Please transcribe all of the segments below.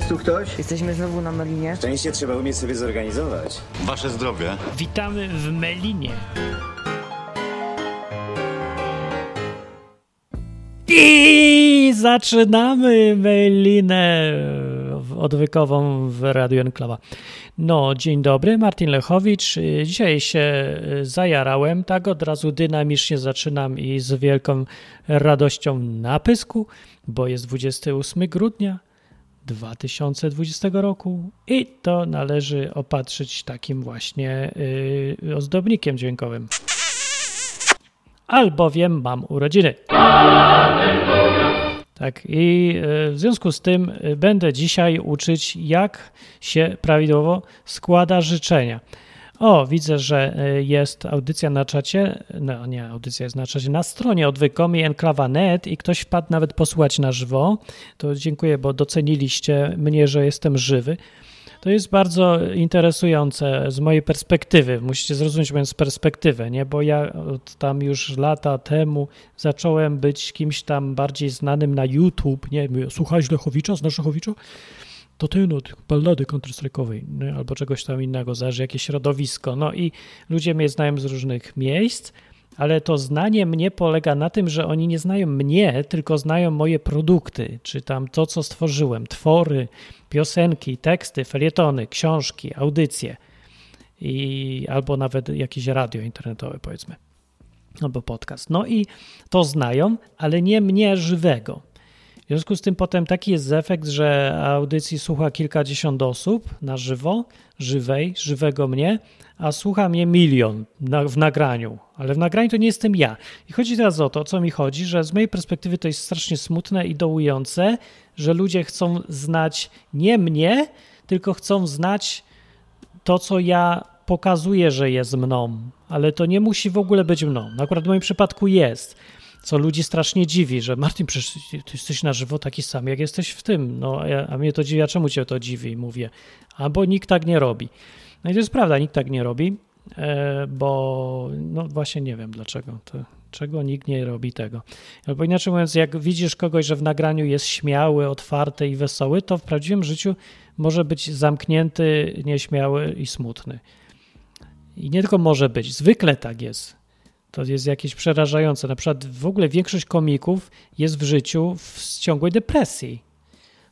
Jest tu ktoś? Jesteśmy znowu na Melinie. Szczęście trzeba umieć sobie zorganizować. Wasze zdrowie. Witamy w Melinie. I zaczynamy Melinę odwykową w Radiu Enklawa. No, dzień dobry, Martin Lechowicz. Dzisiaj się zajarałem, tak od razu dynamicznie zaczynam i z wielką radością na pysku, bo jest 28 grudnia 2020 roku i to należy opatrzyć takim właśnie yy, ozdobnikiem dźwiękowym. Albowiem mam urodziny. Tak, i w związku z tym będę dzisiaj uczyć, jak się prawidłowo składa życzenia. O, widzę, że jest audycja na czacie. No nie, audycja jest na czacie. Na stronie odwykom i enklawa.net i ktoś wpadł nawet posłuchać na żywo. To dziękuję, bo doceniliście mnie, że jestem żywy. To jest bardzo interesujące z mojej perspektywy. Musicie zrozumieć moją perspektywę, nie? Bo ja tam już lata temu zacząłem być kimś tam bardziej znanym na YouTube, nie? Słuchałeś Lechowicza, znasz Lechowicza? To ten od ballady counter-strike'owej, albo czegoś tam innego, zależy jakieś środowisko. No i ludzie mnie znają z różnych miejsc, ale to znanie mnie polega na tym, że oni nie znają mnie, tylko znają moje produkty, czy tam to, co stworzyłem, twory, piosenki, teksty, felietony, książki, audycje i albo nawet jakieś radio internetowe, powiedzmy, albo podcast. No i to znają, ale nie mnie żywego. W związku z tym potem taki jest efekt, że audycji słucha kilkadziesiąt osób na żywo, żywej, żywego mnie, a słucha mnie milion na, w nagraniu, ale w nagraniu to nie jestem ja. I chodzi teraz o to, co mi chodzi, że z mojej perspektywy to jest strasznie smutne i dołujące, że ludzie chcą znać nie mnie, tylko chcą znać to, co ja pokazuję, że jest mną, ale to nie musi w ogóle być mną. Akurat w moim przypadku jest co ludzi strasznie dziwi, że Martin, przecież ty jesteś na żywo taki sam, jak jesteś w tym. No, a mnie to dziwi, a czemu cię to dziwi? Mówię, albo nikt tak nie robi. No i to jest prawda, nikt tak nie robi, bo no właśnie nie wiem dlaczego. To, czego nikt nie robi tego. Albo inaczej mówiąc, jak widzisz kogoś, że w nagraniu jest śmiały, otwarty i wesoły, to w prawdziwym życiu może być zamknięty, nieśmiały i smutny. I nie tylko może być, zwykle tak jest. To jest jakieś przerażające. Na przykład w ogóle większość komików jest w życiu w ciągłej depresji.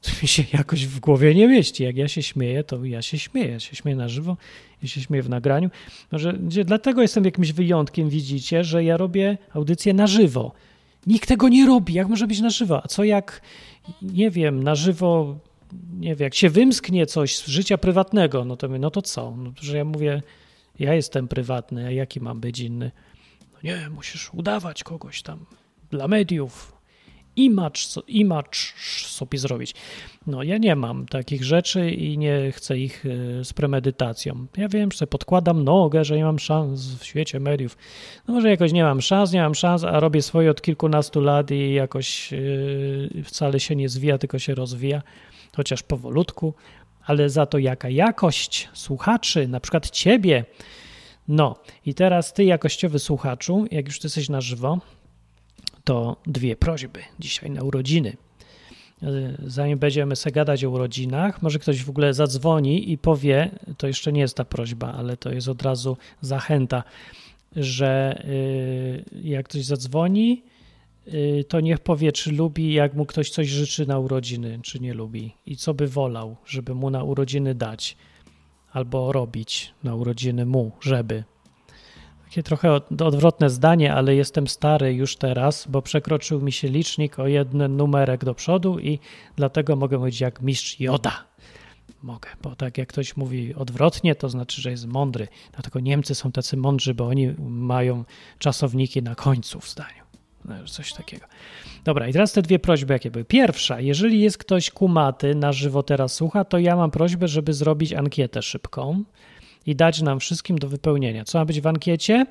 To mi się jakoś w głowie nie mieści. Jak ja się śmieję, to ja się śmieję. Ja się śmieję na żywo, ja się śmieję w nagraniu. Może, dlatego jestem jakimś wyjątkiem, widzicie, że ja robię audycję na żywo. Nikt tego nie robi. Jak może być na żywo? A co jak, nie wiem, na żywo, nie wiem, jak się wymsknie coś z życia prywatnego, no to, no to co? No, że ja mówię, ja jestem prywatny, a jaki mam być inny? Nie, musisz udawać kogoś tam dla mediów, image, image sobie zrobić. No ja nie mam takich rzeczy i nie chcę ich z premedytacją. Ja wiem, że podkładam nogę, że nie mam szans w świecie mediów. No może jakoś nie mam szans, nie mam szans, a robię swoje od kilkunastu lat i jakoś wcale się nie zwija, tylko się rozwija, chociaż powolutku, ale za to jaka jakość słuchaczy, na przykład ciebie, no i teraz ty, jakościowy słuchaczu, jak już ty jesteś na żywo, to dwie prośby dzisiaj na urodziny. Zanim będziemy sobie gadać o urodzinach, może ktoś w ogóle zadzwoni i powie, to jeszcze nie jest ta prośba, ale to jest od razu zachęta, że jak ktoś zadzwoni, to niech powie, czy lubi, jak mu ktoś coś życzy na urodziny, czy nie lubi i co by wolał, żeby mu na urodziny dać albo robić na urodziny mu, żeby. Takie trochę odwrotne zdanie, ale jestem stary już teraz, bo przekroczył mi się licznik o jeden numerek do przodu i dlatego mogę mówić jak mistrz Joda. Mogę, bo tak jak ktoś mówi odwrotnie, to znaczy, że jest mądry. Dlatego Niemcy są tacy mądrzy, bo oni mają czasowniki na końcu w zdaniu. Coś takiego. Dobra, i teraz te dwie prośby, jakie były. Pierwsza, jeżeli jest ktoś kumaty, na żywo teraz słucha, to ja mam prośbę, żeby zrobić ankietę szybką i dać nam wszystkim do wypełnienia. Co ma być w ankiecie?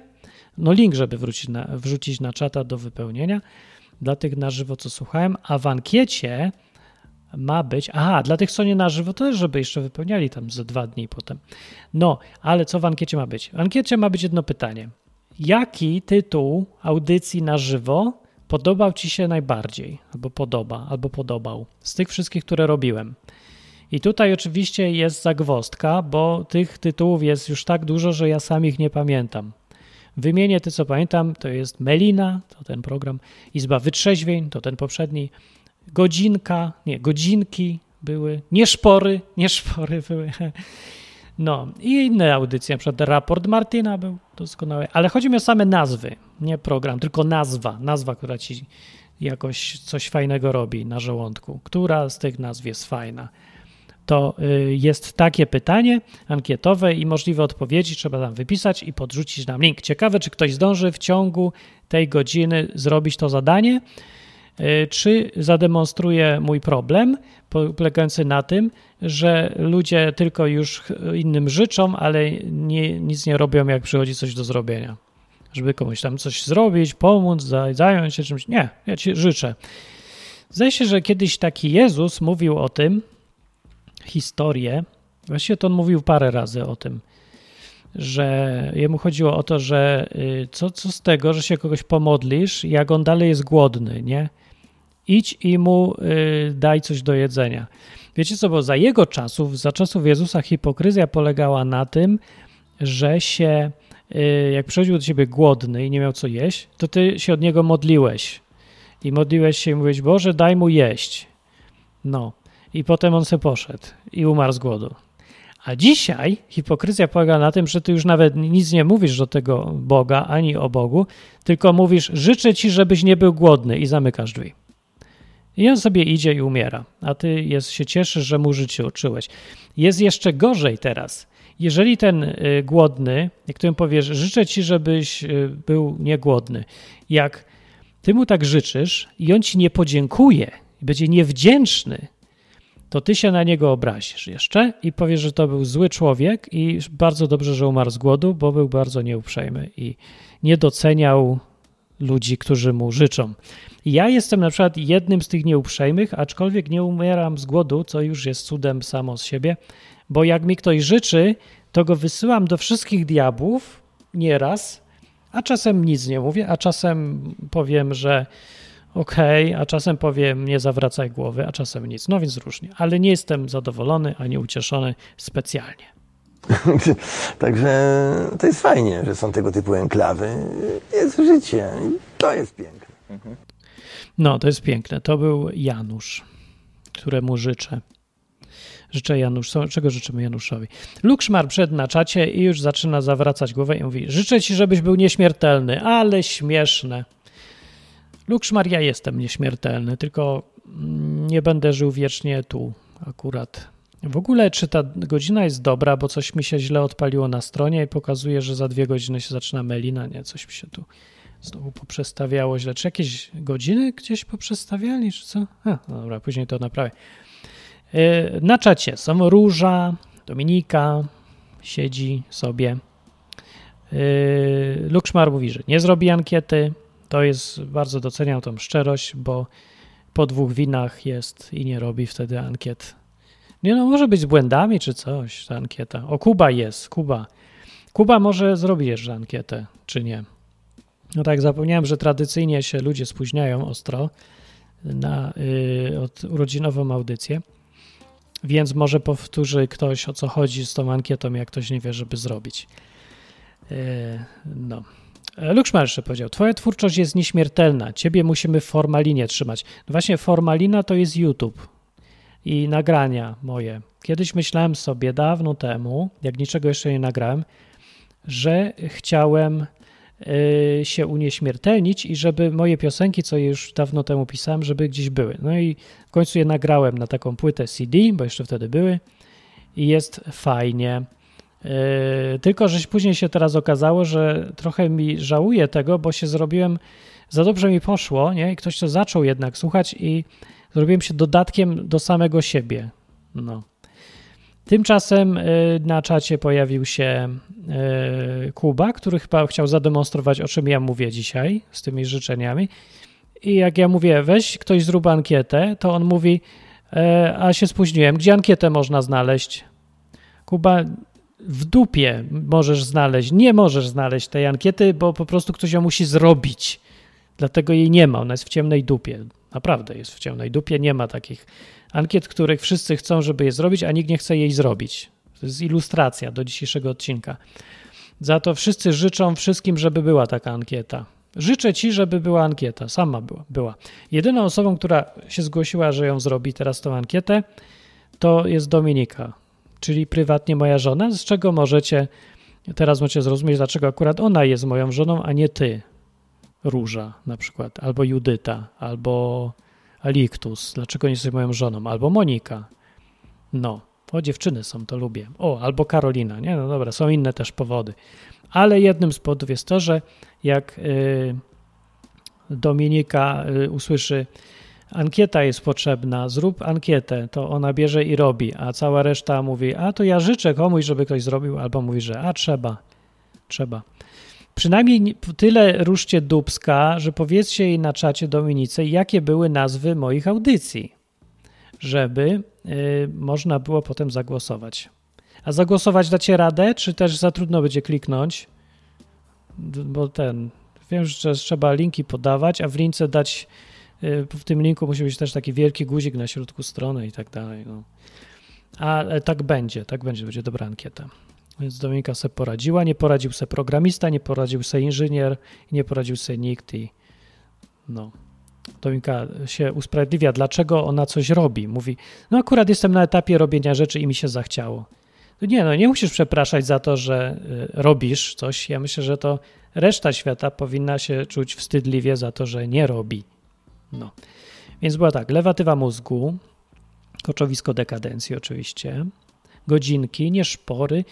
No link, żeby wrócić na, wrzucić na czata do wypełnienia dla tych na żywo, co słuchałem, a w ankiecie ma być, aha, dla tych, co nie na żywo, to też, żeby jeszcze wypełniali tam za dwa dni potem. No, ale co w ankiecie ma być? W ankiecie ma być jedno pytanie. Jaki tytuł audycji na żywo podobał Ci się najbardziej, albo podoba, albo podobał z tych wszystkich, które robiłem? I tutaj oczywiście jest zagwostka, bo tych tytułów jest już tak dużo, że ja sam ich nie pamiętam. Wymienię te, co pamiętam, to jest Melina, to ten program, Izba Wytrzeźwień, to ten poprzedni, Godzinka, nie, Godzinki były, nie szpory, nie szpory były. No i inne audycje, na przykład raport Martina był doskonały, ale chodzi mi o same nazwy, nie program, tylko nazwa, nazwa, która ci jakoś coś fajnego robi na żołądku. Która z tych nazw jest fajna? To y, jest takie pytanie ankietowe i możliwe odpowiedzi trzeba tam wypisać i podrzucić nam link. Ciekawe, czy ktoś zdąży w ciągu tej godziny zrobić to zadanie, czy zademonstruje mój problem polegający na tym, że ludzie tylko już innym życzą, ale nie, nic nie robią, jak przychodzi coś do zrobienia. Żeby komuś tam coś zrobić, pomóc, zająć się czymś. Nie, ja ci życzę. Zdaje się, że kiedyś taki Jezus mówił o tym, historię, właściwie to on mówił parę razy o tym, że jemu chodziło o to, że y, co, co z tego, że się kogoś pomodlisz, jak on dalej jest głodny, nie? Idź i mu y, daj coś do jedzenia. Wiecie co, bo za jego czasów, za czasów Jezusa hipokryzja polegała na tym, że się, y, jak przychodził do ciebie głodny i nie miał co jeść, to ty się od niego modliłeś. I modliłeś się i mówiłeś, Boże, daj mu jeść. No. I potem on se poszedł i umarł z głodu. A dzisiaj hipokryzja polega na tym, że ty już nawet nic nie mówisz do tego Boga ani o Bogu, tylko mówisz: Życzę ci, żebyś nie był głodny i zamykasz drzwi. I on sobie idzie i umiera, a ty jest, się cieszysz, że mu życzyłeś. Jest jeszcze gorzej teraz. Jeżeli ten y, głodny, mu powiesz, życzę ci, żebyś y, był niegłodny, jak ty mu tak życzysz i on ci nie podziękuje będzie niewdzięczny, to ty się na niego obrazisz jeszcze i powiesz, że to był zły człowiek i bardzo dobrze, że umarł z głodu, bo był bardzo nieuprzejmy i nie doceniał ludzi, którzy mu życzą. Ja jestem na przykład jednym z tych nieuprzejmych, aczkolwiek nie umieram z głodu, co już jest cudem samo z siebie, bo jak mi ktoś życzy, to go wysyłam do wszystkich diabłów nieraz, a czasem nic nie mówię, a czasem powiem, że okej, okay, a czasem powiem nie zawracaj głowy, a czasem nic. No więc różnie, ale nie jestem zadowolony ani ucieszony specjalnie. Także to jest fajnie, że są tego typu enklawy. Jest życie to jest piękne. No, to jest piękne. To był Janusz, któremu życzę. Życzę Janusz. Czego życzymy Januszowi? Lukszmar przed na czacie i już zaczyna zawracać głowę i mówi: Życzę ci, żebyś był nieśmiertelny, ale śmieszne. Lukszmar, ja jestem nieśmiertelny, tylko nie będę żył wiecznie tu akurat. W ogóle, czy ta godzina jest dobra, bo coś mi się źle odpaliło na stronie i pokazuje, że za dwie godziny się zaczyna melina. Nie, coś mi się tu znowu poprzestawiało źle. Czy jakieś godziny gdzieś poprzestawiali, czy co? A, no dobra, później to naprawię. E, na czacie są Róża, Dominika, siedzi sobie. E, Lukszmar mówi, że nie zrobi ankiety. To jest, bardzo doceniam tą szczerość, bo po dwóch winach jest i nie robi wtedy ankiet. Nie no, może być z błędami czy coś, ta ankieta. O, Kuba jest, Kuba. Kuba może zrobi jeszcze ankietę, czy nie. No tak, zapomniałem, że tradycyjnie się ludzie spóźniają ostro na y, od urodzinową audycję, więc może powtórzy ktoś, o co chodzi z tą ankietą, jak ktoś nie wie, żeby zrobić. Y, no. Lukszmar jeszcze powiedział, twoja twórczość jest nieśmiertelna, ciebie musimy w formalinie trzymać. No właśnie formalina to jest YouTube i nagrania moje. Kiedyś myślałem sobie dawno temu, jak niczego jeszcze nie nagrałem, że chciałem y, się unieśmiertelnić i żeby moje piosenki, co już dawno temu pisałem, żeby gdzieś były. No i w końcu je nagrałem na taką płytę CD, bo jeszcze wtedy były i jest fajnie. Yy, tylko, że później się teraz okazało, że trochę mi żałuję tego, bo się zrobiłem, za dobrze mi poszło, nie? I ktoś to zaczął jednak słuchać i zrobiłem się dodatkiem do samego siebie. No. Tymczasem yy, na czacie pojawił się yy, Kuba, który chyba chciał zademonstrować, o czym ja mówię dzisiaj z tymi życzeniami. I jak ja mówię, weź ktoś zrób ankietę, to on mówi, a się spóźniłem, gdzie ankietę można znaleźć? Kuba, w dupie możesz znaleźć, nie możesz znaleźć tej ankiety, bo po prostu ktoś ją musi zrobić. Dlatego jej nie ma, ona jest w ciemnej dupie. Naprawdę jest w ciemnej dupie. Nie ma takich ankiet, których wszyscy chcą, żeby je zrobić, a nikt nie chce jej zrobić. To jest ilustracja do dzisiejszego odcinka. Za to wszyscy życzą wszystkim, żeby była taka ankieta. Życzę ci, żeby była ankieta. Sama była. była. Jedyną osobą, która się zgłosiła, że ją zrobi teraz tą ankietę, to jest Dominika, czyli prywatnie moja żona, z czego możecie teraz możecie zrozumieć, dlaczego akurat ona jest moją żoną, a nie ty, Róża na przykład, albo Judyta, albo Aliktus, dlaczego nie jesteś moją żoną, albo Monika. No, o dziewczyny są, to lubię. O, albo Karolina, nie? No dobra, są inne też powody. Ale jednym z powodów jest to, że jak y, Dominika y, usłyszy, ankieta jest potrzebna, zrób ankietę, to ona bierze i robi, a cała reszta mówi, a to ja życzę komuś, żeby ktoś zrobił, albo mówi, że a trzeba, trzeba. Przynajmniej tyle ruszcie dubska, że powiedzcie jej na czacie Dominice, jakie były nazwy moich audycji, żeby y, można było potem zagłosować. A zagłosować dacie radę, czy też za trudno będzie kliknąć? Bo ten, wiem, że trzeba linki podawać, a w lince dać, y, w tym linku musi być też taki wielki guzik na środku strony i tak dalej. No. A tak będzie, tak będzie, będzie dobra ankieta. Więc Dominika sobie poradziła, nie poradził sobie programista, nie poradził sobie inżynier, nie poradził sobie nikt i no. Dominika się usprawiedliwia, dlaczego ona coś robi. Mówi, no akurat jestem na etapie robienia rzeczy i mi się zachciało. No nie, no nie musisz przepraszać za to, że y, robisz coś. Ja myślę, że to reszta świata powinna się czuć wstydliwie za to, że nie robi. No. Więc była tak, lewatywa mózgu, koczowisko dekadencji oczywiście, godzinki, nie szpory,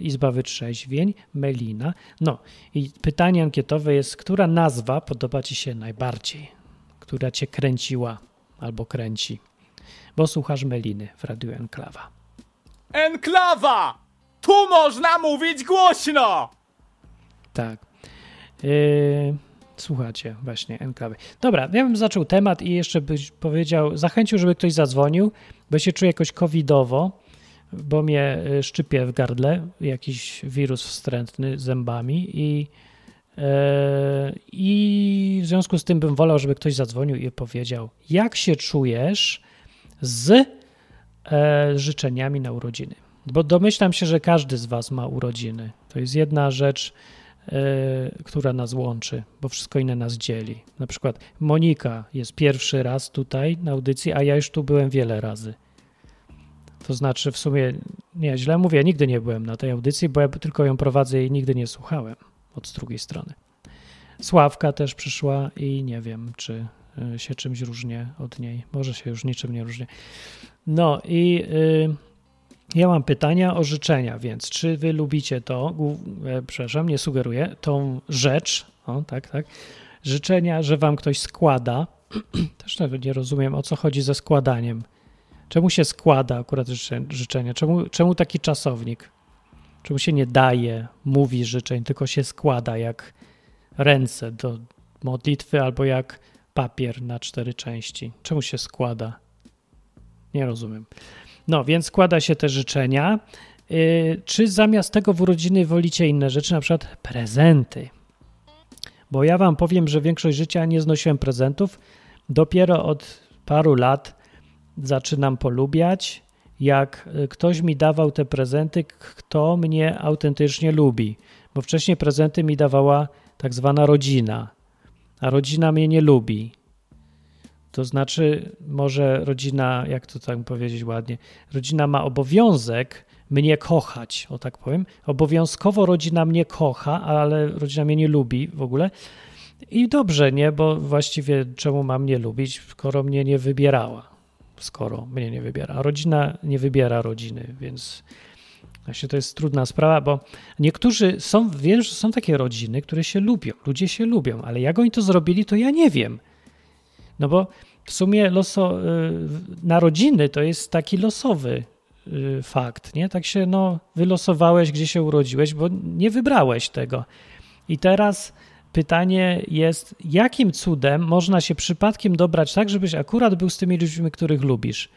Izba Wytrzeźwień, Melina. No i pytanie ankietowe jest, która nazwa podoba Ci się najbardziej? Która Cię kręciła albo kręci? Bo słuchasz Meliny w Radiu Enklawa. Enklawa! Tu można mówić głośno! Tak. Yy, słuchacie właśnie enklawy. Dobra, ja bym zaczął temat i jeszcze byś powiedział, zachęcił, żeby ktoś zadzwonił, bo się czuję jakoś covidowo bo mnie y, szczypie w gardle jakiś wirus wstrętny zębami i, e, i w związku z tym bym wolał, żeby ktoś zadzwonił i powiedział, jak się czujesz z e, życzeniami na urodziny. Bo domyślam się, że każdy z Was ma urodziny. To jest jedna rzecz, e, która nas łączy, bo wszystko inne nas dzieli. Na przykład Monika jest pierwszy raz tutaj na audycji, a ja już tu byłem wiele razy. To znaczy w sumie, nie, źle mówię, nigdy nie byłem na tej audycji, bo ja tylko ją prowadzę i nigdy nie słuchałem od drugiej strony. Sławka też przyszła i nie wiem, czy y, się czymś różnie od niej. Może się już niczym nie różni. No i y, ja mam pytania o życzenia, więc czy wy lubicie to, e, przepraszam, nie sugeruję, tą rzecz, o tak, tak, życzenia, że wam ktoś składa. Też nie rozumiem, o co chodzi ze składaniem Czemu się składa akurat życzenia? Czemu, czemu taki czasownik? Czemu się nie daje, mówi życzeń, tylko się składa jak ręce do modlitwy albo jak papier na cztery części? Czemu się składa? Nie rozumiem. No, więc składa się te życzenia. Yy, czy zamiast tego w urodziny wolicie inne rzeczy, na przykład prezenty? Bo ja wam powiem, że większość życia nie znosiłem prezentów. Dopiero od paru lat zaczynam polubiać, jak y, ktoś mi dawał te prezenty, kto mnie autentycznie lubi. Bo wcześniej prezenty mi dawała tak zwana rodzina, a rodzina mnie nie lubi. To znaczy, może rodzina, jak to tak powiedzieć ładnie, rodzina ma obowiązek mnie kochać, o tak powiem. Obowiązkowo rodzina mnie kocha, ale rodzina mnie nie lubi w ogóle. I dobrze, nie? Bo właściwie czemu ma mnie lubić, skoro mnie nie wybierała? Skoro mnie nie wybiera. Rodzina nie wybiera rodziny, więc właśnie to jest trudna sprawa, bo niektórzy są, wiem, że są takie rodziny, które się lubią, ludzie się lubią, ale jak oni to zrobili, to ja nie wiem. No bo w sumie loso, y, narodziny to jest taki losowy y, fakt, nie? Tak się no, wylosowałeś, gdzie się urodziłeś, bo nie wybrałeś tego. I teraz pytanie jest, jakim cudem można się przypadkiem dobrać tak, żebyś akurat był z tymi ludźmi, których lubisz?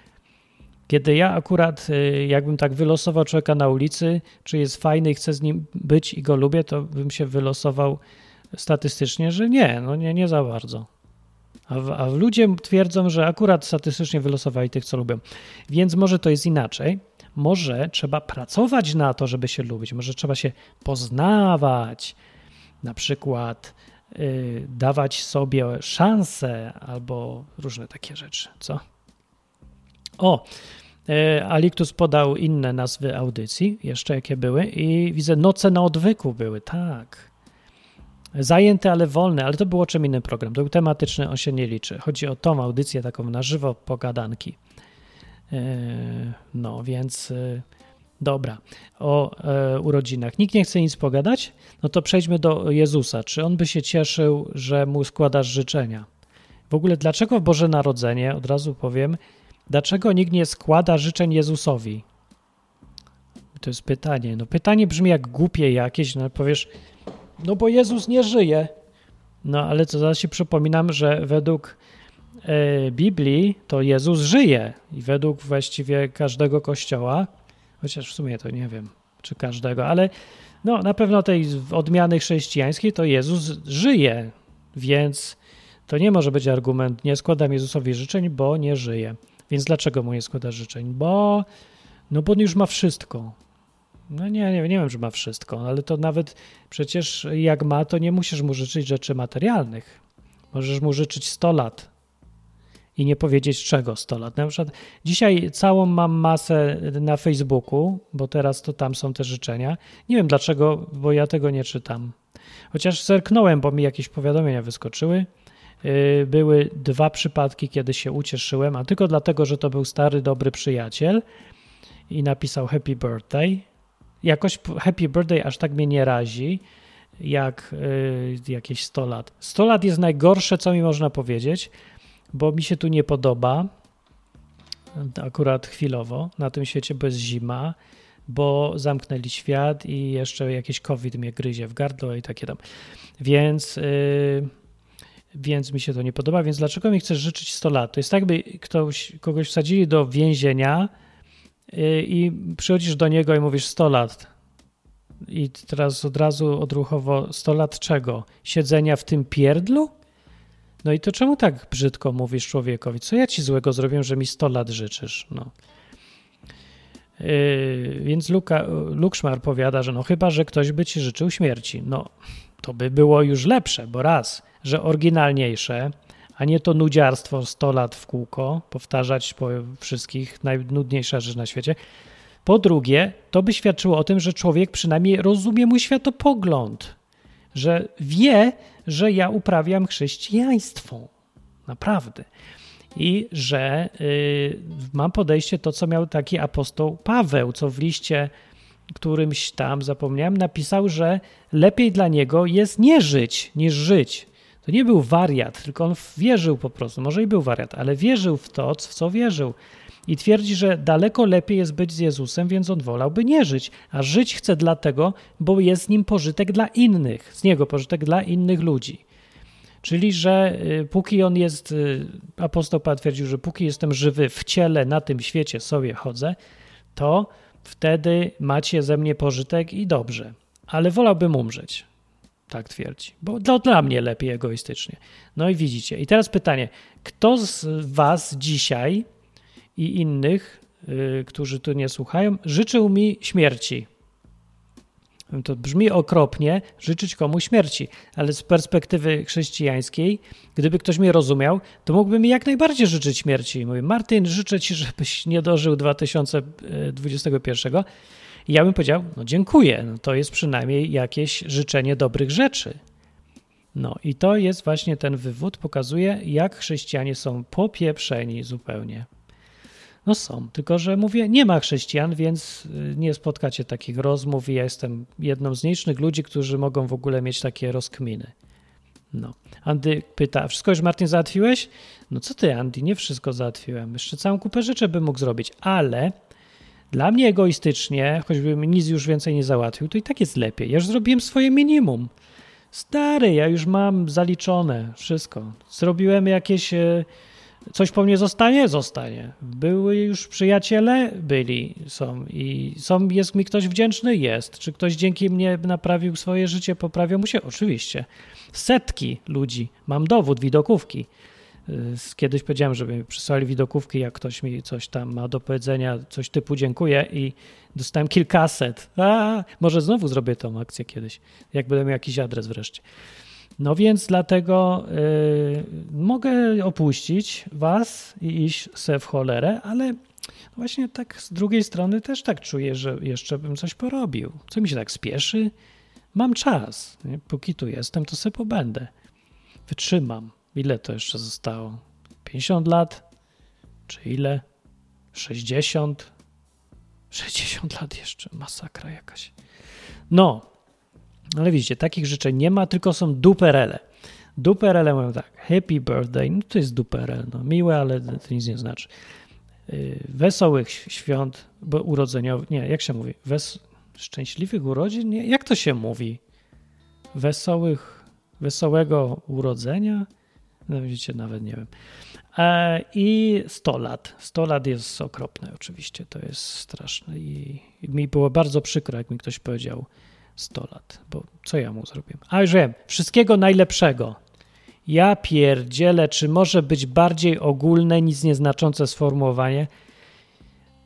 Kiedy ja akurat, y, jakbym tak wylosował człowieka na ulicy, czy jest fajny i chcę z nim być i go lubię, to bym się wylosował statystycznie, że nie, no nie, nie za bardzo. A, a ludzie twierdzą, że akurat statystycznie wylosowali tych, co lubią. Więc może to jest inaczej. Może trzeba pracować na to, żeby się lubić. Może trzeba się poznawać. Na przykład y, dawać sobie szansę albo różne takie rzeczy. Co? O, y, Aliktus podał inne nazwy audycji, jeszcze jakie były, i widzę, noce na odwyku były, tak. Zajęte, ale wolne, ale to było czym innym program. To był tematyczny, on się nie liczy. Chodzi o tą audycję taką na żywo, pogadanki. Yy, no, więc yy, dobra. O yy, urodzinach. Nikt nie chce nic pogadać? No to przejdźmy do Jezusa. Czy on by się cieszył, że mu składasz życzenia? W ogóle dlaczego w Boże Narodzenie, od razu powiem, dlaczego nikt nie składa życzeń Jezusowi? To jest pytanie. No pytanie brzmi jak głupie jakieś, no powiesz, no bo Jezus nie żyje. No ale co zaraz się przypominam, że według e, Biblii to Jezus żyje i według właściwie każdego kościoła, chociaż w sumie to nie wiem, czy każdego, ale no na pewno tej odmiany chrześcijańskiej to Jezus żyje, więc to nie może być argument, nie składam Jezusowi życzeń, bo nie żyje. Więc dlaczego mu nie składa życzeń? Bo, no bo on już ma wszystko. No nie, nie, nie wiem, że ma wszystko, ale to nawet przecież jak ma, to nie musisz mu życzyć rzeczy materialnych. Możesz mu życzyć 100 lat i nie powiedzieć czego 100 lat. Na przykład dzisiaj całą mam masę na Facebooku, bo teraz to tam są te życzenia. Nie wiem dlaczego, bo ja tego nie czytam. Chociaż zerknąłem, bo mi jakieś powiadomienia wyskoczyły. Yy, były dwa przypadki, kiedy się ucieszyłem, a tylko dlatego, że to był stary, dobry przyjaciel i napisał Happy Birthday jakoś Happy Birthday aż tak mnie nie razi, jak y, jakieś 100 lat. 100 lat jest najgorsze, co mi można powiedzieć, bo mi się tu nie podoba, akurat chwilowo, na tym świecie bez zima, bo zamknęli świat i jeszcze jakiś COVID mnie gryzie w gardło i takie tam. Więc, y, więc mi się to nie podoba, więc dlaczego mi chcesz życzyć 100 lat? To jest tak, by ktoś, kogoś wsadzili do więzienia, i przychodzisz do niego i mówisz 100 lat. I teraz od razu odruchowo 100 lat czego? Siedzenia w tym pierdlu? No i to czemu tak brzydko mówisz człowiekowi? Co ja ci złego zrobiłem, że mi 100 lat życzysz? No. Yy, więc Luka, Lukszmar powiada, że no chyba, że ktoś by ci życzył śmierci. No to by było już lepsze, bo raz, że oryginalniejsze, a nie to nudziarstwo 100 lat w kółko, powtarzać po wszystkich najnudniejsza rzecz na świecie. Po drugie, to by świadczyło o tym, że człowiek przynajmniej rozumie mój światopogląd, że wie, że ja uprawiam chrześcijaństwo. Naprawdę. I że y, mam podejście to, co miał taki apostoł Paweł, co w liście którymś tam, zapomniałem, napisał, że lepiej dla niego jest nie żyć niż żyć. To nie był wariat, tylko on wierzył po prostu. Może i był wariat, ale wierzył w to, w co wierzył. I twierdzi, że daleko lepiej jest być z Jezusem, więc on wolałby nie żyć. A żyć chce dlatego, bo jest z nim pożytek dla innych, z niego pożytek dla innych ludzi. Czyli, że y, póki on jest, y, apostoł Paweł że póki jestem żywy w ciele, na tym świecie sobie chodzę, to wtedy macie ze mnie pożytek i dobrze. Ale wolałbym umrzeć. Tak twierdzi. Bo dla mnie lepiej egoistycznie. No i widzicie. I teraz pytanie. Kto z Was dzisiaj i innych, yy, którzy tu nie słuchają, życzył mi śmierci? To brzmi okropnie, życzyć komuś śmierci, ale z perspektywy chrześcijańskiej, gdyby ktoś mnie rozumiał, to mógłby mi jak najbardziej życzyć śmierci. Mówię, Martin, życzę ci, żebyś nie dożył 2021 i ja bym powiedział, no dziękuję, no to jest przynajmniej jakieś życzenie dobrych rzeczy. No i to jest właśnie ten wywód, pokazuje, jak chrześcijanie są popieprzeni zupełnie. No są, tylko że mówię, nie ma chrześcijan, więc y, nie spotkacie takich rozmów i ja jestem jedną z nielicznych ludzi, którzy mogą w ogóle mieć takie rozkminy. No. Andy pyta, wszystko już Martin załatwiłeś? No co ty Andy, nie wszystko załatwiłem. Jeszcze całą kupę rzeczy bym mógł zrobić, ale dla mnie egoistycznie, choćbym nic już więcej nie załatwił, to i tak jest lepiej. Ja już zrobiłem swoje minimum. Stary, ja już mam zaliczone wszystko. Zrobiłem jakieś. Coś po mnie zostanie? Zostanie. Były już przyjaciele? Byli, są. I są, jest mi ktoś wdzięczny? Jest. Czy ktoś dzięki mnie naprawił swoje życie, poprawił mu się? Oczywiście. Setki ludzi. Mam dowód, widokówki. Kiedyś powiedziałem, żeby mi przysłali widokówki, jak ktoś mi coś tam ma do powiedzenia, coś typu dziękuję i dostałem kilkaset. A, może znowu zrobię tą akcję kiedyś, jak będę miał jakiś adres wreszcie. No więc dlatego y, mogę opuścić was i iść se w cholerę, ale właśnie tak z drugiej strony też tak czuję, że jeszcze bym coś porobił. Co mi się tak spieszy? Mam czas. Nie? Póki tu jestem, to sobie pobędę. Wytrzymam. Ile to jeszcze zostało? 50 lat? Czy ile? 60? 60 lat jeszcze. Masakra jakaś. No, ale widzicie, takich życzeń nie ma, tylko są duperele. Duperele mówią tak, happy birthday, no to jest duperel, no miłe, ale to nic nie znaczy. Yy, Wesołych świąt, bo urodzeniowych, nie, jak się mówi? Wes... Szczęśliwych urodzin? Nie, jak to się mówi? Wesołych, wesołego urodzenia? No widzicie, nawet nie wiem. E, I 100 lat. 100 lat jest okropne oczywiście, to jest straszne i mi było bardzo przykro, jak mi ktoś powiedział 100 lat, bo co ja mu zrobiłem? A już wiem, wszystkiego najlepszego. Ja pierdzielę, czy może być bardziej ogólne, nic nieznaczące sformułowanie?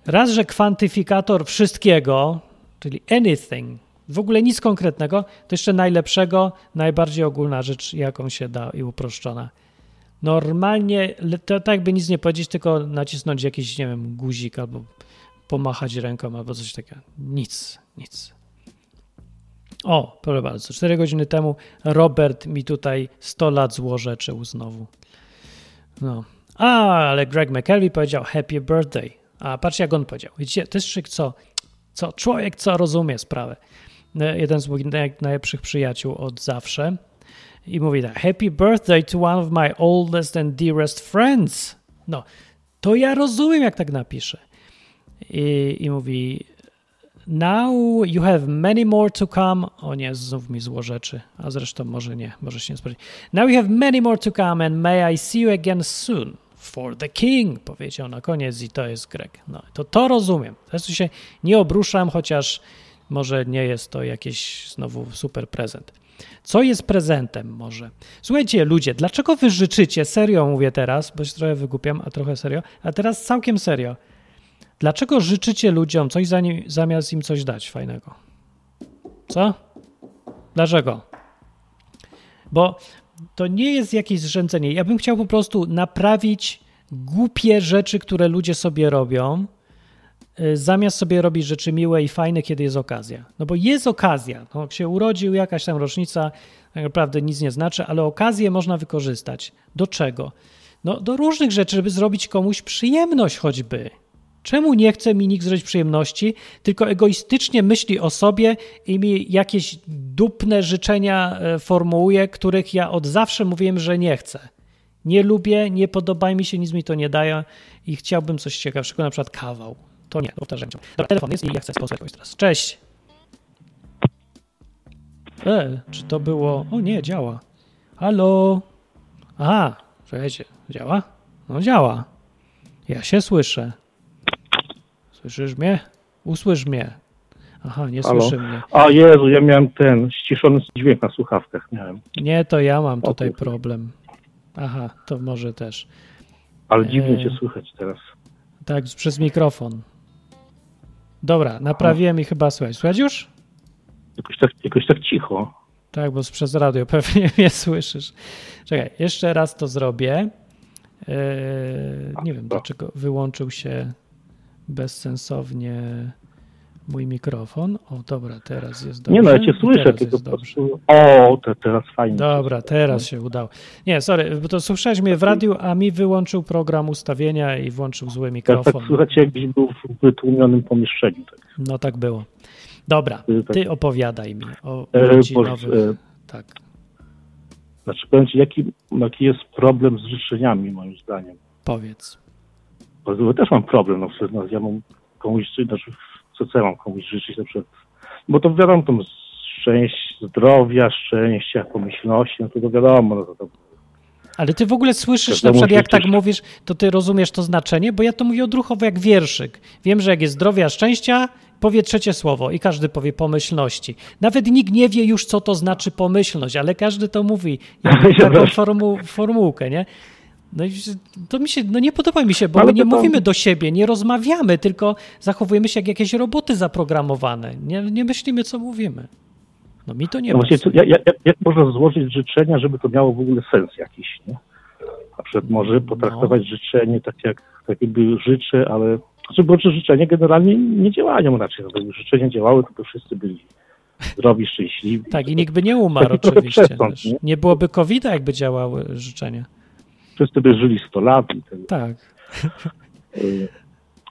Raz, że kwantyfikator wszystkiego, czyli anything, w ogóle nic konkretnego, to jeszcze najlepszego, najbardziej ogólna rzecz, jaką się da i uproszczona. Normalnie, to tak jakby nic nie powiedzieć, tylko nacisnąć jakiś, nie wiem, guzik albo pomachać ręką albo coś takiego. Nic, nic. O, proszę bardzo, 4 godziny temu Robert mi tutaj 100 lat złorzeczył znowu. No. A, ale Greg McKelvey powiedział happy birthday. A patrz jak on powiedział. Widzicie, to jest co, co człowiek, co rozumie sprawę. E, Jeden z moich naj, najlepszych przyjaciół od zawsze. I mówi tak, happy birthday to one of my oldest and dearest friends. No, to ja rozumiem, jak tak napiszę. I, i mówi, Now you have many more to come. O nie, znów mi zło rzeczy, a zresztą może nie, może się nie spodziewać. Now you have many more to come and may I see you again soon. For the king, powiedział na koniec i to jest Greg. No, to to rozumiem. Tu się nie obruszam, chociaż może nie jest to jakiś znowu super prezent. Co jest prezentem może? Słuchajcie, ludzie, dlaczego wy życzycie, serio mówię teraz, bo się trochę wygłupiam, a trochę serio, a teraz całkiem serio. Dlaczego życzycie ludziom coś zanim, zamiast im coś dać fajnego? Co? Dlaczego? Bo to nie jest jakieś zrzędzenie. Ja bym chciał po prostu naprawić głupie rzeczy, które ludzie sobie robią, y, zamiast sobie robić rzeczy miłe i fajne, kiedy jest okazja. No bo jest okazja. No, jak się urodził, jakaś tam rocznica, tak naprawdę nic nie znaczy, ale okazję można wykorzystać. Do czego? No do różnych rzeczy, żeby zrobić komuś przyjemność choćby. Czemu nie chce mi nikt zrobić przyjemności, tylko egoistycznie myśli o sobie i mi jakieś dupne życzenia e, formułuje, których ja od zawsze mówiłem, że nie chcę. Nie lubię, nie podoba mi się, nic mi to nie daje i chciałbym coś ciekawszego, na przykład kawał. To nie, powtarzam. Dobra, telefon jest i ja chcę posłuchać teraz. Cześć. E, czy to było... O nie, działa. Halo? Aha, czekajcie, działa? No działa. Ja się słyszę. Słyszysz mnie? Usłysz mnie. Aha, nie Halo? słyszy mnie. A Jezu, ja miałem ten ściszony dźwięk na słuchawkach miałem. Nie, to ja mam tutaj problem. Aha, to może też. Ale dziwnie Eee. cię słychać teraz. Tak, przez mikrofon. Dobra, naprawiłem i chyba słychać. Słychać już? Jakoś tak, jakoś tak cicho. Tak, bo przez radio pewnie mnie słyszysz. Czekaj, jeszcze raz to zrobię. Eee, nie wiem, dlaczego wyłączył się bezsensownie mój mikrofon. O, dobra, teraz jest dobrze. Nie no, ja cię słyszę, tylko jest dobrze. O, te, teraz fajnie. Dobra, teraz się udało. Nie, sorry, bo to słyszałeś mnie w radiu, a mi wyłączył program ustawienia i włączył zły Ja tak mikrofon. słychać jakbyś był w wytłumionym pomieszczeniu. Tak. No tak było. Dobra, Y, tak. ty opowiadaj mi o E, urodzinowych. Boże, e, Tak. Znaczy powiem ci, jaki, jaki jest problem z życzeniami moim zdaniem. Powiedz. Bo też mam problem, na przykład no, ja mam komuś, znaczy co co ja mam komuś życzyć na przykład, bo to wiadomo, tam szczęść, zdrowia, szczęścia, pomyślności, no to, to wiadomo, no to, to Ale ty w ogóle słyszysz, na przykład jak tak mówisz, to ty rozumiesz to znaczenie, bo ja to mówię odruchowo jak wierszyk. Wiem, że jak jest zdrowia, szczęścia, powie trzecie słowo i każdy powie pomyślności. Nawet nikt nie wie już, co to znaczy pomyślność, ale każdy to mówi, jak taką formu, formułkę, nie? No i to mi się, no nie podoba mi się, bo Ale my nie to- mówimy do siebie, nie rozmawiamy, tylko zachowujemy się jak jakieś roboty zaprogramowane. Nie, nie myślimy, co mówimy. No mi to nie No właśnie, pasuje. co- jak, można złożyć życzenia, żeby to miało w ogóle sens jakiś, nie? Na przykład może potraktować życzenie tak jak, tak jakby życzę, ale... Znaczy, bo że życzenia generalnie nie działają raczej. No, gdyby życzenia działały, to by wszyscy byli zdrowi, szczęśliwi. Tak, i nikt by nie umarł oczywiście. przesąd, nie? Nie byłoby covid jakby działały życzenia. Wszyscy by żyli 100 lat i tak Tak. Y,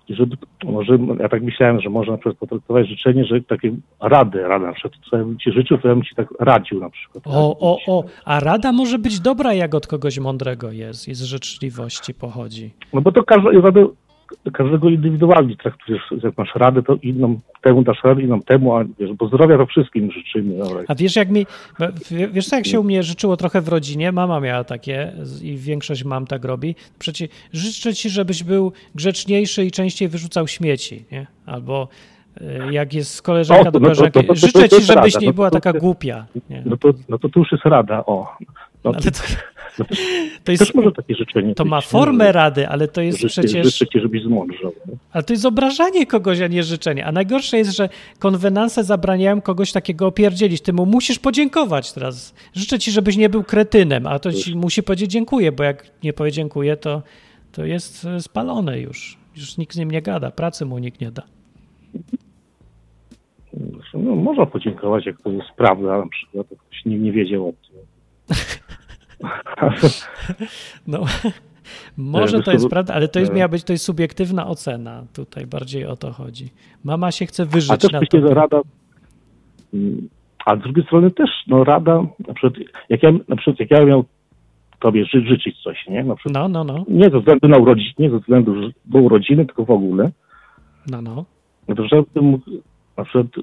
I żeby, może, ja tak myślałem, że można na przykład potraktować życzenie, że takie rady, rada na przykład, co ja bym ci życzył, to ja bym ci tak radził na przykład. O, o, o, a rada może być dobra, jak od kogoś mądrego jest i z życzliwości pochodzi. No bo to każda, każdego indywidualnie traktujesz, jak masz radę, to inną temu dasz radę, inną temu, a wiesz, bo zdrowia to wszystkim życzymy. Dobra. A wiesz, jak mi, wiesz co, jak się u mnie życzyło trochę w rodzinie, mama miała takie i większość mam tak robi, przecież życzę ci, żebyś był grzeczniejszy i częściej wyrzucał śmieci, nie? Albo y, jak jest koleżanka O, do no to- koleżanki, to- to- to- życzę ci, żebyś rada, nie no była taka głupia. Nie? No to, no to tu już jest rada, o. No, Ale to, no to jest, też może takie życzenie to ma nie? formę rady, ale to jest Życzę, przecież... życzę ci, żebyś zmądrzał. Ale to jest obrażanie kogoś, a nie życzenie. A najgorsze jest, że konwenanse zabraniają kogoś takiego opierdzielić. Ty mu musisz podziękować teraz. Życzę ci, żebyś nie był kretynem, a to ci musi powiedzieć dziękuję, bo jak nie powie dziękuję, to, to jest e, spalone już. Już nikt z nim nie gada, pracy mu nikt nie da. No, można podziękować, jak to jest prawda, na przykład, ktoś nie, nie wiedział o tym. No, może to jest prawda, ale to jest, miała być to jest subiektywna ocena. Tutaj bardziej o to chodzi. Mama się chce A wyżyć też na to. rada, a z drugiej strony też, no rada, na przykład, jak ja, na przykład, jak ja miał tobie ży, życzyć coś, nie? Na przykład, No, no, no, nie ze względu na urodziny, nie ze względu, do urodziny, tylko w ogóle, no, no. no to żebym mógł, na przykład, y,